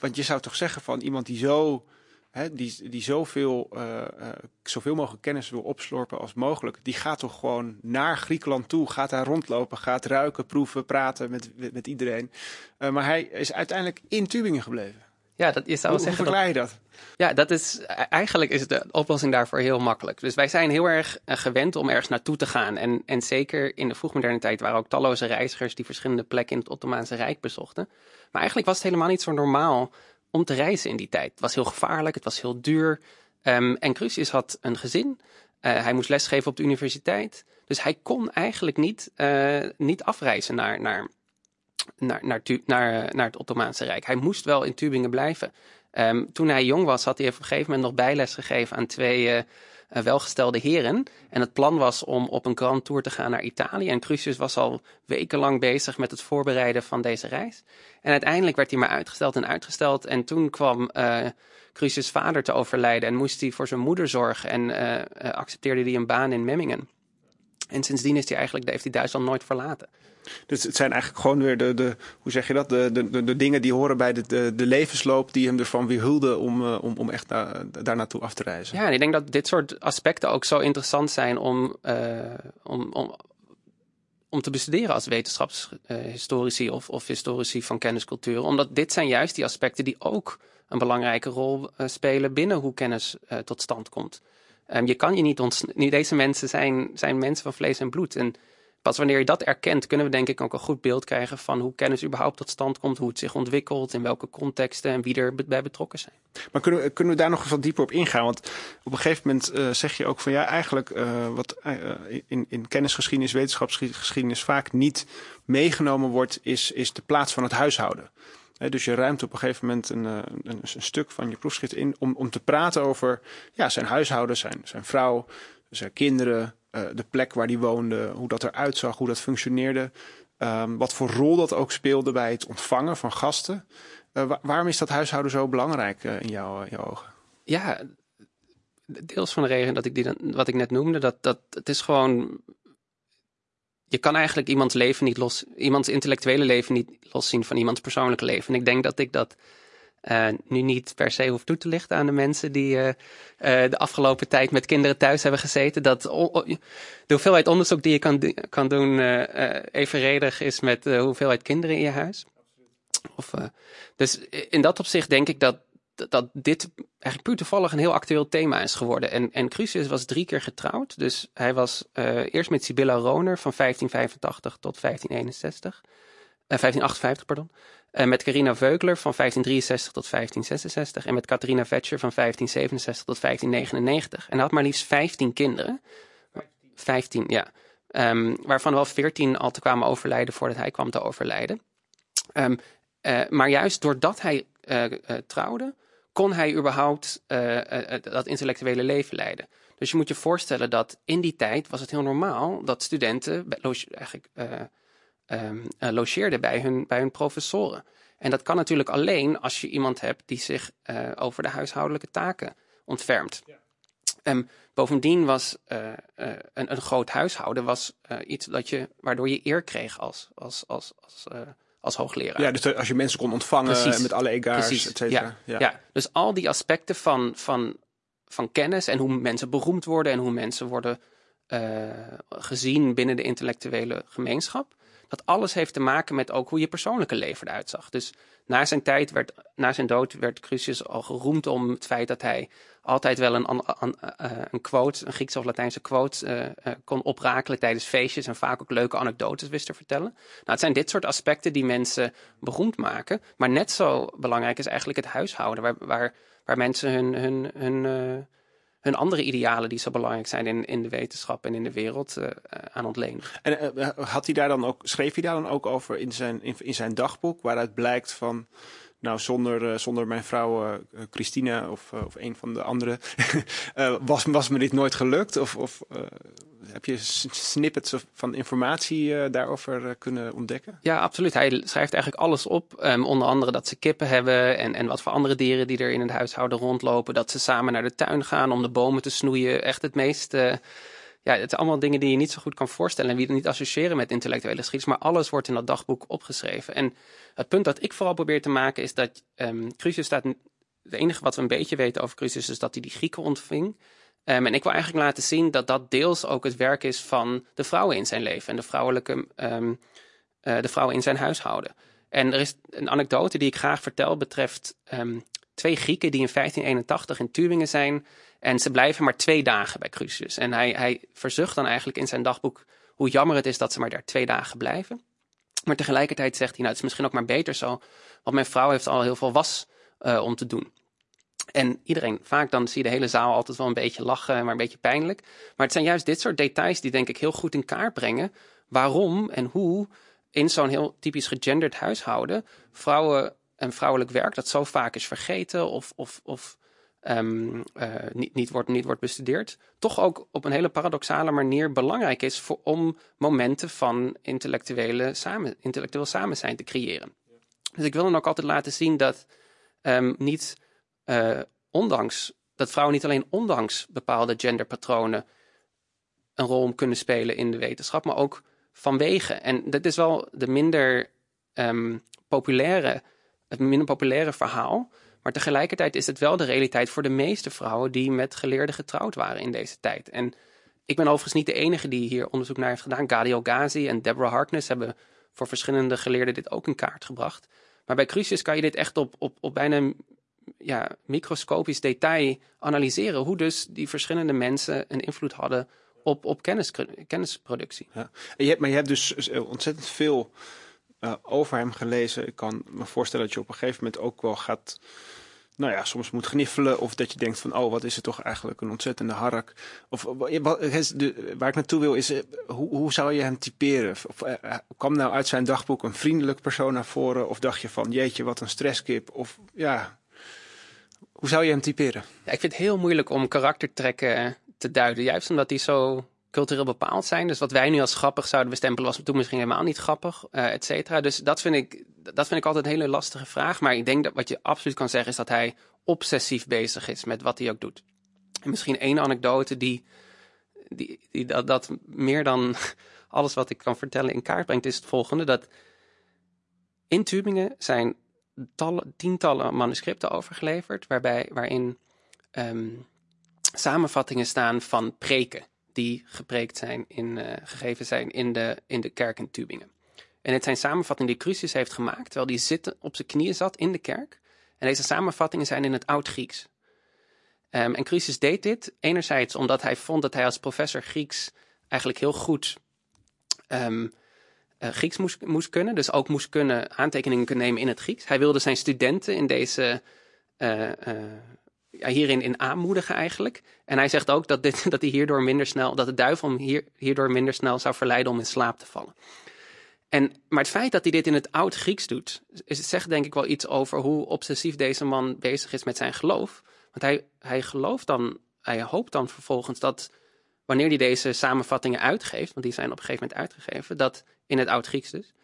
want je zou toch zeggen van iemand die zo, hè, die, die zoveel, uh, uh, zoveel mogelijk kennis wil opslorpen als mogelijk, die gaat toch gewoon naar Griekenland toe, gaat daar rondlopen, gaat ruiken, proeven, praten met, met, met iedereen. maar hij is uiteindelijk in Tübingen gebleven. Ja, dat, je zou hoe, zeggen. Hoe verklaar je dat? Ja, dat is, eigenlijk is de oplossing daarvoor heel makkelijk. Dus wij zijn heel erg uh, gewend om ergens naartoe te gaan. En, en zeker in de vroegmoderne tijd waren ook talloze reizigers die verschillende plekken in het Ottomaanse Rijk bezochten. Maar eigenlijk was het helemaal niet zo normaal om te reizen in die tijd. Het was heel gevaarlijk, het was heel duur. Um, en Crucius had een gezin. Uh, hij moest lesgeven op de universiteit. Dus hij kon eigenlijk niet, uh, niet afreizen naar, naar, naar, naar, naar, naar het Ottomaanse Rijk. Hij moest wel in Tübingen blijven. Um, toen hij jong was, had hij op een gegeven moment nog bijles gegeven aan twee uh, uh, welgestelde heren. En het plan was om op een grand tour te gaan naar Italië. En Crucius was al wekenlang bezig met het voorbereiden van deze reis. En uiteindelijk werd hij maar uitgesteld en uitgesteld. En toen kwam uh, Crucius' vader te overlijden en moest hij voor zijn moeder zorgen. En accepteerde hij een baan in Memmingen. En sindsdien is hij eigenlijk, heeft hij Duitsland nooit verlaten. Dus het zijn eigenlijk gewoon weer de, de hoe zeg je dat, de, de, de, dingen die horen bij de, de, levensloop die hem ervan weerhielden om, uh, om, om echt na, daar naartoe af te reizen. Ja, en ik denk dat dit soort aspecten ook zo interessant zijn om, uh, om, om, om te bestuderen als wetenschapshistorici of, of historici van kenniscultuur. Omdat dit zijn juist die aspecten die ook een belangrijke rol uh, spelen binnen hoe kennis tot stand komt. Um, je kan je niet ontsnappen. Deze mensen zijn, zijn mensen van vlees en bloed. En pas wanneer je dat erkent, kunnen we denk ik ook een goed beeld krijgen van hoe kennis überhaupt tot stand komt, hoe het zich ontwikkelt, in welke contexten en wie er bij betrokken zijn. Maar kunnen we, kunnen we daar nog wat dieper op ingaan? Want op een gegeven moment uh, zeg je ook van ja, eigenlijk uh, wat uh, in, in kennisgeschiedenis, wetenschapsgeschiedenis vaak niet meegenomen wordt, is, is de plaats van het huishouden. dus je ruimt op een gegeven moment een, een, een, stuk van je proefschrift in om, om te praten over ja, zijn huishouden, zijn, zijn vrouw, zijn kinderen, uh, de plek waar die woonde, hoe dat eruit zag, hoe dat functioneerde. Um, wat voor rol dat ook speelde bij het ontvangen van gasten. Uh, waarom is dat huishouden zo belangrijk uh, in jouw, jouw ogen? Ja, deels van de reden dat ik die dan, wat ik net noemde, dat, dat het is gewoon. Je kan eigenlijk iemands leven niet los, iemands intellectuele leven niet loszien van iemands persoonlijke leven. En ik denk dat ik dat uh, nu niet per se hoeft toe te lichten aan de mensen die uh, uh, de afgelopen tijd met kinderen thuis hebben gezeten. Dat de hoeveelheid onderzoek die je kan, kan doen evenredig is met de hoeveelheid kinderen in je huis. Of, dus in dat opzicht denk ik dat, dat dit eigenlijk puur toevallig een heel actueel thema is geworden. En, en Crucius was drie keer getrouwd. Dus hij was eerst met Sibylla Roner van 1585 tot 1561. 1558, pardon. Uh, met Carina Veukler van 1563 tot 1566 en met Catharina Vetscher van 1567 tot 1599. En had maar liefst 15 kinderen. 15, ja. Um, waarvan wel 14 al te kwamen overlijden voordat hij kwam te overlijden. Um, uh, maar juist doordat hij uh, trouwde, kon hij überhaupt dat intellectuele leven leiden. Dus je moet je voorstellen dat in die tijd was het heel normaal dat studenten eigenlijk um, logeerden bij hun, bij hun professoren. En dat kan natuurlijk alleen als je iemand hebt die zich uh, over de huishoudelijke taken ontfermt. Ja. Um, bovendien was uh, uh, een, een, groot huishouden was, iets dat je, waardoor je eer kreeg als, als, als, als, als hoogleraar. Ja, dus als je mensen kon ontvangen Precies. met alle egaars, et cetera. Ja. Ja. ja, dus al die aspecten van, van, van kennis en hoe mensen beroemd worden en hoe mensen worden gezien binnen de intellectuele gemeenschap dat alles heeft te maken met ook hoe je persoonlijke leven eruit zag. Dus na zijn tijd werd, na zijn dood werd Crucius al geroemd om het feit dat hij altijd wel een, een, eh, een quote, een Griekse of Latijnse quote, uh, kon oprakelen tijdens feestjes en vaak ook leuke anekdotes wist te vertellen. Nou, het zijn dit soort aspecten die mensen beroemd maken. Maar net zo belangrijk is eigenlijk het huishouden, waar, waar, waar mensen hun, hun, hun andere idealen die zo belangrijk zijn in, in de wetenschap en in de wereld uh, aan ontlenen. En uh, had hij daar dan ook, schreef hij daar dan ook over in zijn, in, in zijn dagboek, waaruit blijkt van nou, zonder, zonder mijn vrouw Christina of, of een van de anderen was, was me dit nooit gelukt? Of, of heb je snippets van informatie daarover kunnen ontdekken? Ja, absoluut. Hij schrijft eigenlijk alles op. Um, onder andere dat ze kippen hebben en, en wat voor andere dieren die er in het huishouden rondlopen. Dat ze samen naar de tuin gaan om de bomen te snoeien. Echt het meest ja, het zijn allemaal dingen die je niet zo goed kan voorstellen en wie niet associëren met intellectuele geschiedenis, maar alles wordt in dat dagboek opgeschreven. En het punt dat ik vooral probeer te maken is dat um, Crucius staat, het enige wat we een beetje weten over Crucius is dat hij die Grieken ontving. Um, en ik wil eigenlijk laten zien dat dat deels ook het werk is van de vrouwen in zijn leven en de vrouwelijke, um, uh, de vrouwen in zijn huishouden. En er is een anekdote die ik graag vertel betreft twee Grieken die in 1581 in Tübingen zijn en ze blijven maar twee dagen bij Crucius. En hij, hij verzucht dan eigenlijk in zijn dagboek hoe jammer het is dat ze maar daar twee dagen blijven. Maar tegelijkertijd zegt hij, nou het is misschien ook maar beter zo, want mijn vrouw heeft al heel veel was uh, om te doen. En iedereen, vaak dan zie je de hele zaal altijd wel een beetje lachen, maar een beetje pijnlijk. Maar het zijn juist dit soort details die denk ik heel goed in kaart brengen waarom en hoe in zo'n heel typisch gegenderd huishouden vrouwen en vrouwelijk werk dat zo vaak is vergeten of, of, of um, uh, niet, niet, wordt, niet wordt bestudeerd, toch ook op een hele paradoxale manier belangrijk is voor, om momenten van intellectuele samen, intellectueel samen zijn te creëren. Dus ik wil dan ook altijd laten zien dat um, niet uh, ondanks, dat vrouwen niet alleen ondanks bepaalde genderpatronen een rol kunnen spelen in de wetenschap, maar ook vanwege. En dat is wel de minder um, populaire, het minder populaire verhaal. Maar tegelijkertijd is het wel de realiteit voor de meeste vrouwen die met geleerden getrouwd waren in deze tijd. En ik ben overigens niet de enige die hier onderzoek naar heeft gedaan. Gadio Ghazi en Deborah Harkness hebben voor verschillende geleerden dit ook in kaart gebracht. Maar bij Crucius kan je dit echt op, op, op bijna ja, microscopisch detail analyseren. Hoe dus die verschillende mensen een invloed hadden op, op kennis, kennisproductie. Ja. Je hebt, maar je hebt dus ontzettend veel over hem gelezen. Ik kan me voorstellen dat je op een gegeven moment ook wel gaat nou ja, soms moet gniffelen. Of dat je denkt van, oh, wat is het toch eigenlijk een ontzettende hark. Of wat, waar ik naartoe wil is, hoe, hoe zou je hem typeren? Of, kwam nou uit zijn dagboek een vriendelijk persoon naar voren? Of dacht je van, jeetje, wat een stresskip? Of ja, hoe zou je hem typeren? Ik vind het heel moeilijk om karaktertrekken te duiden. Juist omdat hij zo cultureel bepaald zijn. Dus wat wij nu als grappig zouden bestempelen, was toen misschien helemaal niet grappig, uh, et cetera. Dus dat vind, ik, dat vind ik altijd een hele lastige vraag. Maar ik denk dat wat je absoluut kan zeggen, is dat hij obsessief bezig is met wat hij ook doet. En misschien één anekdote die, die, die dat, dat meer dan alles wat ik kan vertellen in kaart brengt, is het volgende. Dat in Tübingen zijn tallen, tientallen manuscripten overgeleverd, waarbij, waarin um, samenvattingen staan van preken die gepreekt zijn in, uh, gegeven zijn in de, in de kerk in Tübingen. En het zijn samenvattingen die Crucius heeft gemaakt, terwijl hij zitten, op zijn knieën zat in de kerk. En deze samenvattingen zijn in het Oud-Grieks. Um, en Crucius deed dit enerzijds omdat hij vond dat hij als professor Grieks eigenlijk heel goed um, uh, Grieks moest, moest kunnen. Dus ook moest kunnen aantekeningen kunnen nemen in het Grieks. Hij wilde zijn studenten in deze uh, ja, hierin in aanmoedigen eigenlijk. En hij zegt ook dat, dit, dat hij hierdoor minder snel, dat de duivel hem hier, hierdoor minder snel zou verleiden om in slaap te vallen. En, maar het feit dat hij dit in het oud Grieks doet, zegt denk ik wel iets over hoe obsessief deze man bezig is met zijn geloof. Want hij, hij gelooft dan, hij hoopt dan vervolgens dat wanneer hij deze samenvattingen uitgeeft, want die zijn op een gegeven moment uitgegeven, dat in het oud Grieks dus,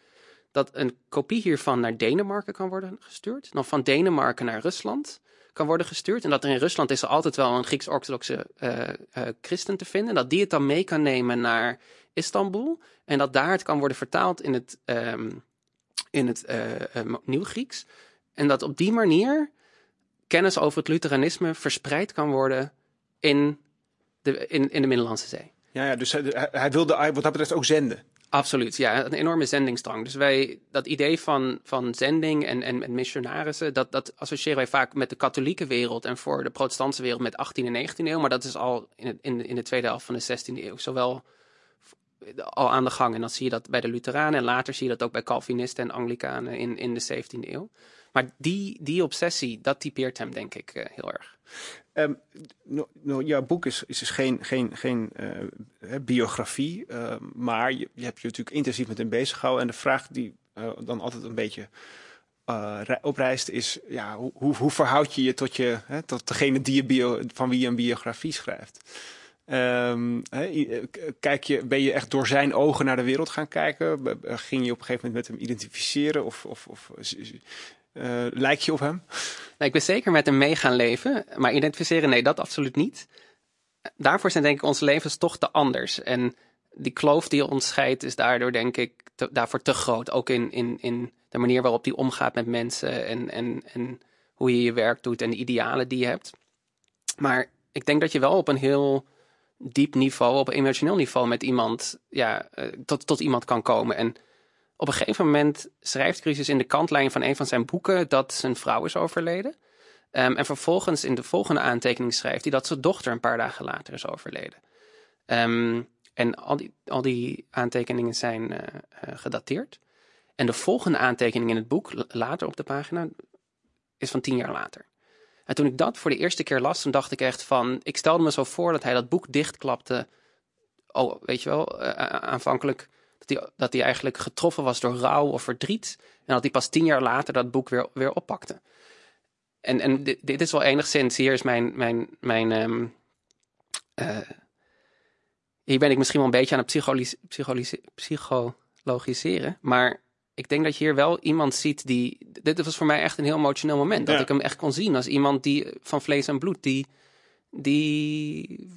dat een kopie hiervan naar Denemarken kan worden gestuurd, dan van Denemarken naar Rusland, kan worden gestuurd. En dat er in Rusland is er altijd wel een Grieks-orthodoxe uh, uh, christen te vinden. Dat die het dan mee kan nemen naar Istanbul. En dat daar het kan worden vertaald in het, um, in het uh, Nieuw-Grieks. En dat op die manier kennis over het Lutheranisme verspreid kan worden in de, in, in de Middellandse Zee. Ja, ja dus hij, hij wilde wat dat betreft ook zenden. Absoluut, ja, een enorme zendingsdrang. Dus wij, dat idee van, van zending en, en, en missionarissen, dat, dat associëren wij vaak met de katholieke wereld en voor de protestantse wereld met 18e en 19e eeuw. Maar dat is al in, in, in de tweede helft van de 16e eeuw zowel al aan de gang. En dan zie je dat bij de Lutheranen en later zie je dat ook bij Calvinisten en Anglikanen in, in de 17e eeuw. Maar die, die obsessie, dat typeert hem denk ik uh, heel erg. Um, jouw boek is, is dus geen, geen, uh, biografie, uh, maar je, je, hebt je natuurlijk intensief met hem bezig gehouden. En de vraag die uh, dan altijd een beetje oprijst is, ja, hoe, hoe, verhoud je je tot, je, hè, tot degene die je bio, van wie je een biografie schrijft? Um, kijk je, ben je echt door zijn ogen naar de wereld gaan kijken? Ging je op een gegeven moment met hem identificeren? Of, of, of lijk je op hem? Nou, ik ben zeker met hem mee gaan leven, maar identificeren, nee, dat absoluut niet. Daarvoor zijn denk ik onze levens toch te anders. En die kloof die ons scheidt is daardoor denk ik daarvoor te groot. Ook in, in, in de manier waarop hij omgaat met mensen en, en, en hoe je je werk doet en de idealen die je hebt. Maar ik denk dat je wel op een heel diep niveau, op een emotioneel niveau met iemand, ja, eh, tot, tot iemand kan komen. En op een gegeven moment schrijft Crisis in de kantlijn van een van zijn boeken dat zijn vrouw is overleden. Um, en vervolgens in de volgende aantekening schrijft hij dat zijn dochter een paar dagen later is overleden. Um, en al die, al die aantekeningen zijn uh, uh, gedateerd. En de volgende aantekening in het boek, later op de pagina, is van tien jaar later. En toen ik dat voor de eerste keer las, toen dacht ik echt van... Ik stelde me zo voor dat hij dat boek dichtklapte. Oh, weet je wel, uh, aanvankelijk dat hij, dat hij eigenlijk getroffen was door rouw of verdriet. En dat hij pas tien jaar later dat boek weer, weer oppakte. En, en dit, dit is wel enigszins, hier is mijn, mijn, mijn um, uh, hier ben ik misschien wel een beetje aan het psychologiseren. Maar ik denk dat je hier wel iemand ziet die. Dit was voor mij echt een heel emotioneel moment. Dat ik hem echt kon zien als iemand die van vlees en bloed. Die die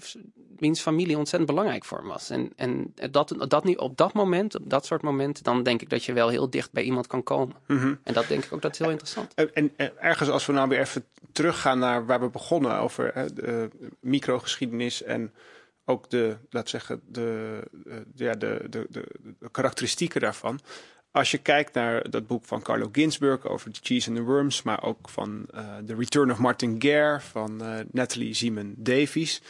wiens familie ontzettend belangrijk voor hem was. En, en dat, dat niet op dat moment, op dat soort momenten, dan denk ik dat je wel heel dicht bij iemand kan komen. Mhm. En dat denk ik ook dat is heel interessant. En, en, ergens als we nou weer even teruggaan naar waar we begonnen over hè, de microgeschiedenis en ook de, laat zeggen, de, de, ja, de, de, de, de karakteristieken daarvan als je kijkt naar dat boek van Carlo Ginzburg over The Cheese and the Worms, maar ook van uh, The Return of Martin Gare van uh, Natalie Simon Davies.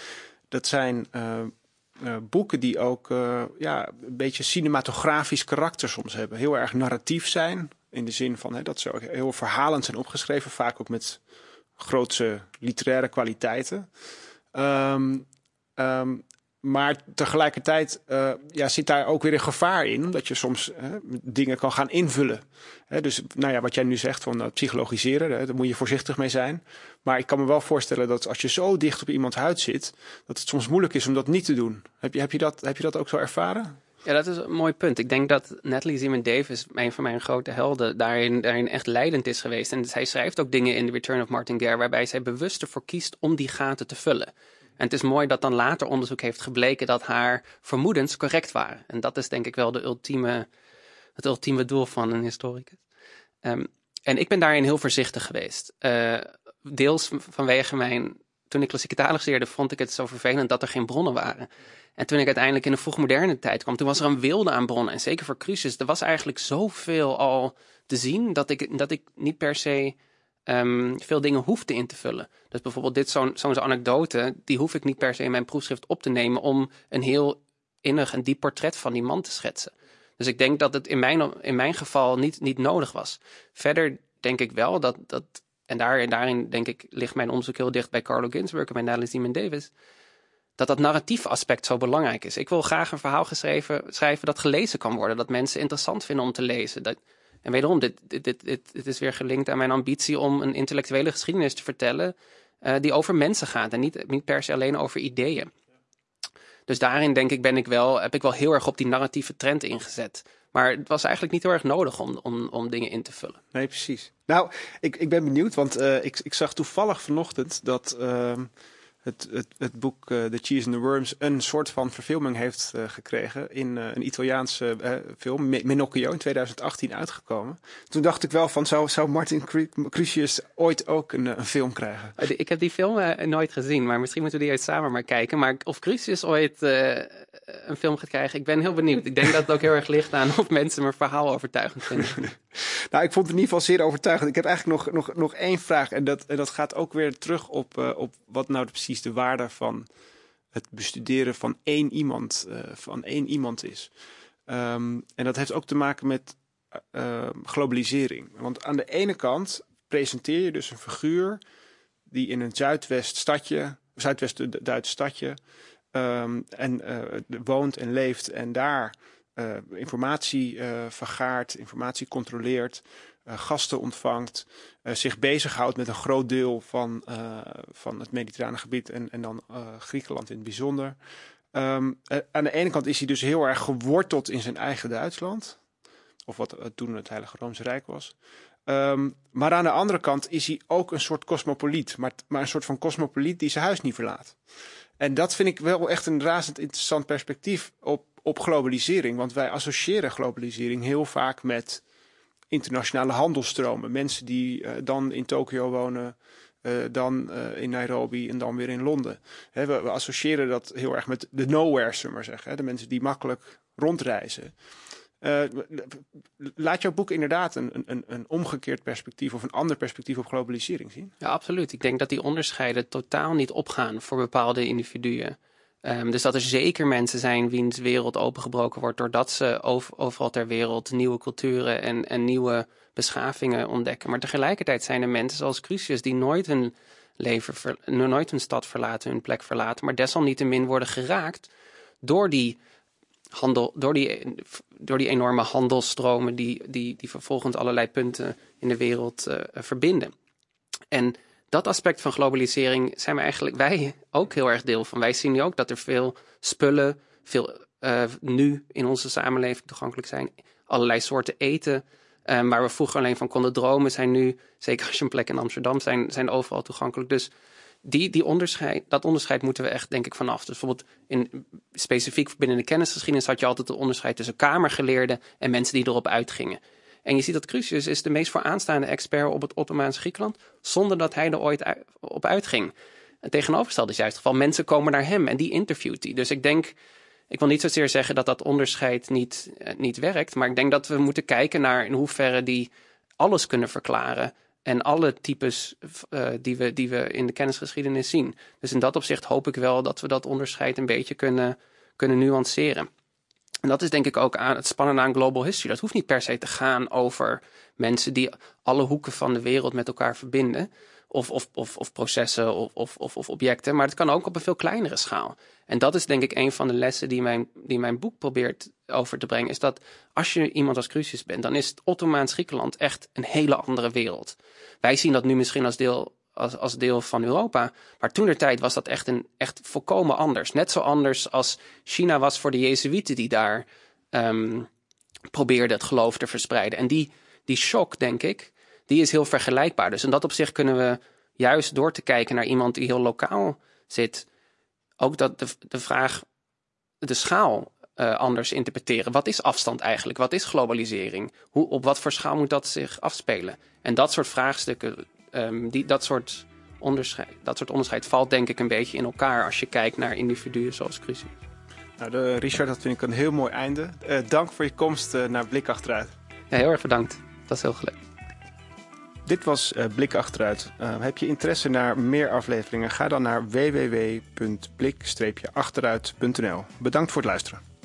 Dat zijn uh, boeken die ook ja, een beetje cinematografisch karakter soms hebben. Heel erg narratief zijn. In de zin van hè, dat ze ook heel verhalend zijn opgeschreven. Vaak ook met grootse literaire kwaliteiten. Um, maar tegelijkertijd uh, ja, zit daar ook weer een gevaar in, omdat je soms dingen kan gaan invullen. dus nou ja, wat jij nu zegt van uh, psychologiseren, daar moet je voorzichtig mee zijn. Maar ik kan me wel voorstellen dat als je zo dicht op iemands huid zit, dat het soms moeilijk is om dat niet te doen. Heb je, heb je, dat, heb je dat ook zo ervaren? Ja, dat is een mooi punt. Ik denk dat Natalie Zeman Davis, een van mijn grote helden, daarin, daarin echt leidend is geweest. En zij schrijft ook dingen in The Return of Martin Gare, waarbij zij bewust ervoor kiest om die gaten te vullen. En het is mooi dat dan later onderzoek heeft gebleken dat haar vermoedens correct waren. En dat is denk ik wel de ultieme, het ultieme doel van een historicus. Ehm, en ik ben daarin heel voorzichtig geweest. Uh, deels vanwege mijn. Toen ik klassieke talen studeerde, vond ik het zo vervelend dat er geen bronnen waren. En toen ik uiteindelijk in de vroegmoderne tijd kwam, toen was er een wilde aan bronnen. En zeker voor Crucis, er was eigenlijk zoveel al te zien dat ik, dat ik niet per se um, veel dingen hoefde in te vullen. Dus bijvoorbeeld dit zo'n zo'n anekdote, die hoef ik niet per se in mijn proefschrift op te nemen om een heel innig en diep portret van die man te schetsen. Dus ik denk dat het in mijn, in mijn geval niet, niet nodig was. Verder denk ik wel dat, dat en daar, daarin denk ik ligt mijn onderzoek heel dicht bij Carlo Ginzburg en bij Natalie Simon Davis, dat dat narratieve aspect zo belangrijk is. Ik wil graag een verhaal geschreven, schrijven dat gelezen kan worden, dat mensen interessant vinden om te lezen. Dat, en wederom, dit, dit, dit, is weer gelinkt aan mijn ambitie om een intellectuele geschiedenis te vertellen uh, die over mensen gaat en niet, niet per se alleen over ideeën. Dus daarin denk ik, ben ik wel, heb ik wel heel erg op die narratieve trend ingezet. Maar het was eigenlijk niet heel erg nodig om, om, om dingen in te vullen. Nee, precies. Nou, ik, ik ben benieuwd, want uh, ik, ik zag toevallig vanochtend dat. Uh, het, het, het boek uh, The Cheese and the Worms een soort van verfilming heeft uh, gekregen in uh, een Italiaanse film, Minocchio, in 2018 uitgekomen. Toen dacht ik wel van, zou, zou Martin Crucius ooit ook een, een, film krijgen? Ik heb die film nooit gezien, maar misschien moeten we die uit samen maar kijken. Maar of Crucius ooit een film gaat krijgen, ik ben heel benieuwd. Ik denk dat het ook heel erg ligt aan of mensen mijn verhaal overtuigend vinden. nou, ik vond het in ieder geval zeer overtuigend. Ik heb eigenlijk nog, nog, nog één vraag en dat, en dat gaat ook weer terug op, op wat nou precies de waarde van het bestuderen van één iemand, uh, van één iemand is. Um, en dat heeft ook te maken met uh, globalisering. Want aan de ene kant presenteer je dus een figuur die in een Zuidwest stadje, Zuidwest-Duits stadje, um, en woont en leeft en daar informatie vergaart, informatie controleert, uh, gasten ontvangt, uh, zich bezighoudt met een groot deel van, uh, van het mediterrane gebied en, en dan Griekenland in het bijzonder. Um, aan de ene kant is hij dus heel erg geworteld in zijn eigen Duitsland, of wat toen het Heilige Roomse Rijk was. Um, maar aan de andere kant is hij ook een soort cosmopoliet, maar, maar een soort van cosmopoliet die zijn huis niet verlaat. En dat vind ik wel echt een razend interessant perspectief op, op globalisering, want wij associëren globalisering heel vaak met internationale handelstromen. Mensen die uh, dan in Tokio wonen, uh, dan uh, in Nairobi en dan weer in Londen. Hè, we, associëren dat heel erg met de nowhere, zullen maar zeggen. De mensen die makkelijk rondreizen. laat jouw boek inderdaad een, een, een omgekeerd perspectief of een ander perspectief op globalisering zien? Ja, absoluut. Ik denk dat die onderscheiden totaal niet opgaan voor bepaalde individuen. Um, dus dat er zeker mensen zijn wiens wereld opengebroken wordt doordat ze over, overal ter wereld nieuwe culturen en, en nieuwe beschavingen ontdekken. Maar tegelijkertijd zijn er mensen zoals Crucius die nooit hun leven, nooit hun stad verlaten, hun plek verlaten, maar desalniettemin worden geraakt door die handel, door die, door die enorme handelstromen die, die, die vervolgens allerlei punten in de wereld uh, verbinden. En dat aspect van globalisering zijn we eigenlijk wij ook heel erg deel van. Wij zien nu ook dat er veel spullen, veel uh, nu in onze samenleving toegankelijk zijn. Allerlei soorten eten. Um, waar we vroeger alleen van konden dromen, zijn nu, zeker als je een plek in Amsterdam, zijn, zijn overal toegankelijk. Dus die, die onderscheid, dat onderscheid moeten we echt, denk ik, vanaf. Dus bijvoorbeeld in, specifiek binnen de kennisgeschiedenis had je altijd het onderscheid tussen kamergeleerden en mensen die erop uitgingen. En je ziet dat Crucius is de meest vooraanstaande expert op het Ottomaanse Griekenland, zonder dat hij er ooit op uitging. Het tegenovergestelde is juist het geval. Mensen komen naar hem en die interviewt hij. Dus ik denk, ik wil niet zozeer zeggen dat dat onderscheid niet, eh, niet werkt, maar ik denk dat we moeten kijken naar in hoeverre die alles kunnen verklaren. En alle types uh, die, we, die we in de kennisgeschiedenis zien. Dus in dat opzicht hoop ik wel dat we dat onderscheid een beetje kunnen, kunnen nuanceren. En dat is denk ik ook aan het spannende aan global history. Dat hoeft niet per se te gaan over mensen die alle hoeken van de wereld met elkaar verbinden. Of, of, of, of processen of, of, of, objecten. Maar het kan ook op een veel kleinere schaal. En dat is denk ik een van de lessen die mijn, die mijn boek probeert over te brengen. Is dat als je iemand als Crucius bent, dan is het Ottomaans Griekenland echt een hele andere wereld. Wij zien dat nu misschien als deel als, als deel van Europa. Maar toen der tijd was dat echt, een, echt volkomen anders. Net zo anders als China was voor de Jezuïeten die daar um, probeerden het geloof te verspreiden. En die, die shock, denk ik, die is heel vergelijkbaar. Dus in dat opzicht kunnen we juist door te kijken naar iemand die heel lokaal zit, ook dat de, de vraag, de schaal uh, anders interpreteren. Wat is afstand eigenlijk? Wat is globalisering? Hoe, op wat voor schaal moet dat zich afspelen? En dat soort vraagstukken um, die, dat, soort onderscheid, dat soort onderscheid valt denk ik een beetje in elkaar als je kijkt naar individuen zoals Crucius. Nou, de, Richard, dat vind ik een heel mooi einde. Uh, dank voor je komst uh, naar Blik Achteruit. Ja, heel erg bedankt. Dat is heel gelukt. Dit was uh, Blik Achteruit. heb je interesse naar meer afleveringen? Ga dan naar www.blik-achteruit.nl. Bedankt voor het luisteren.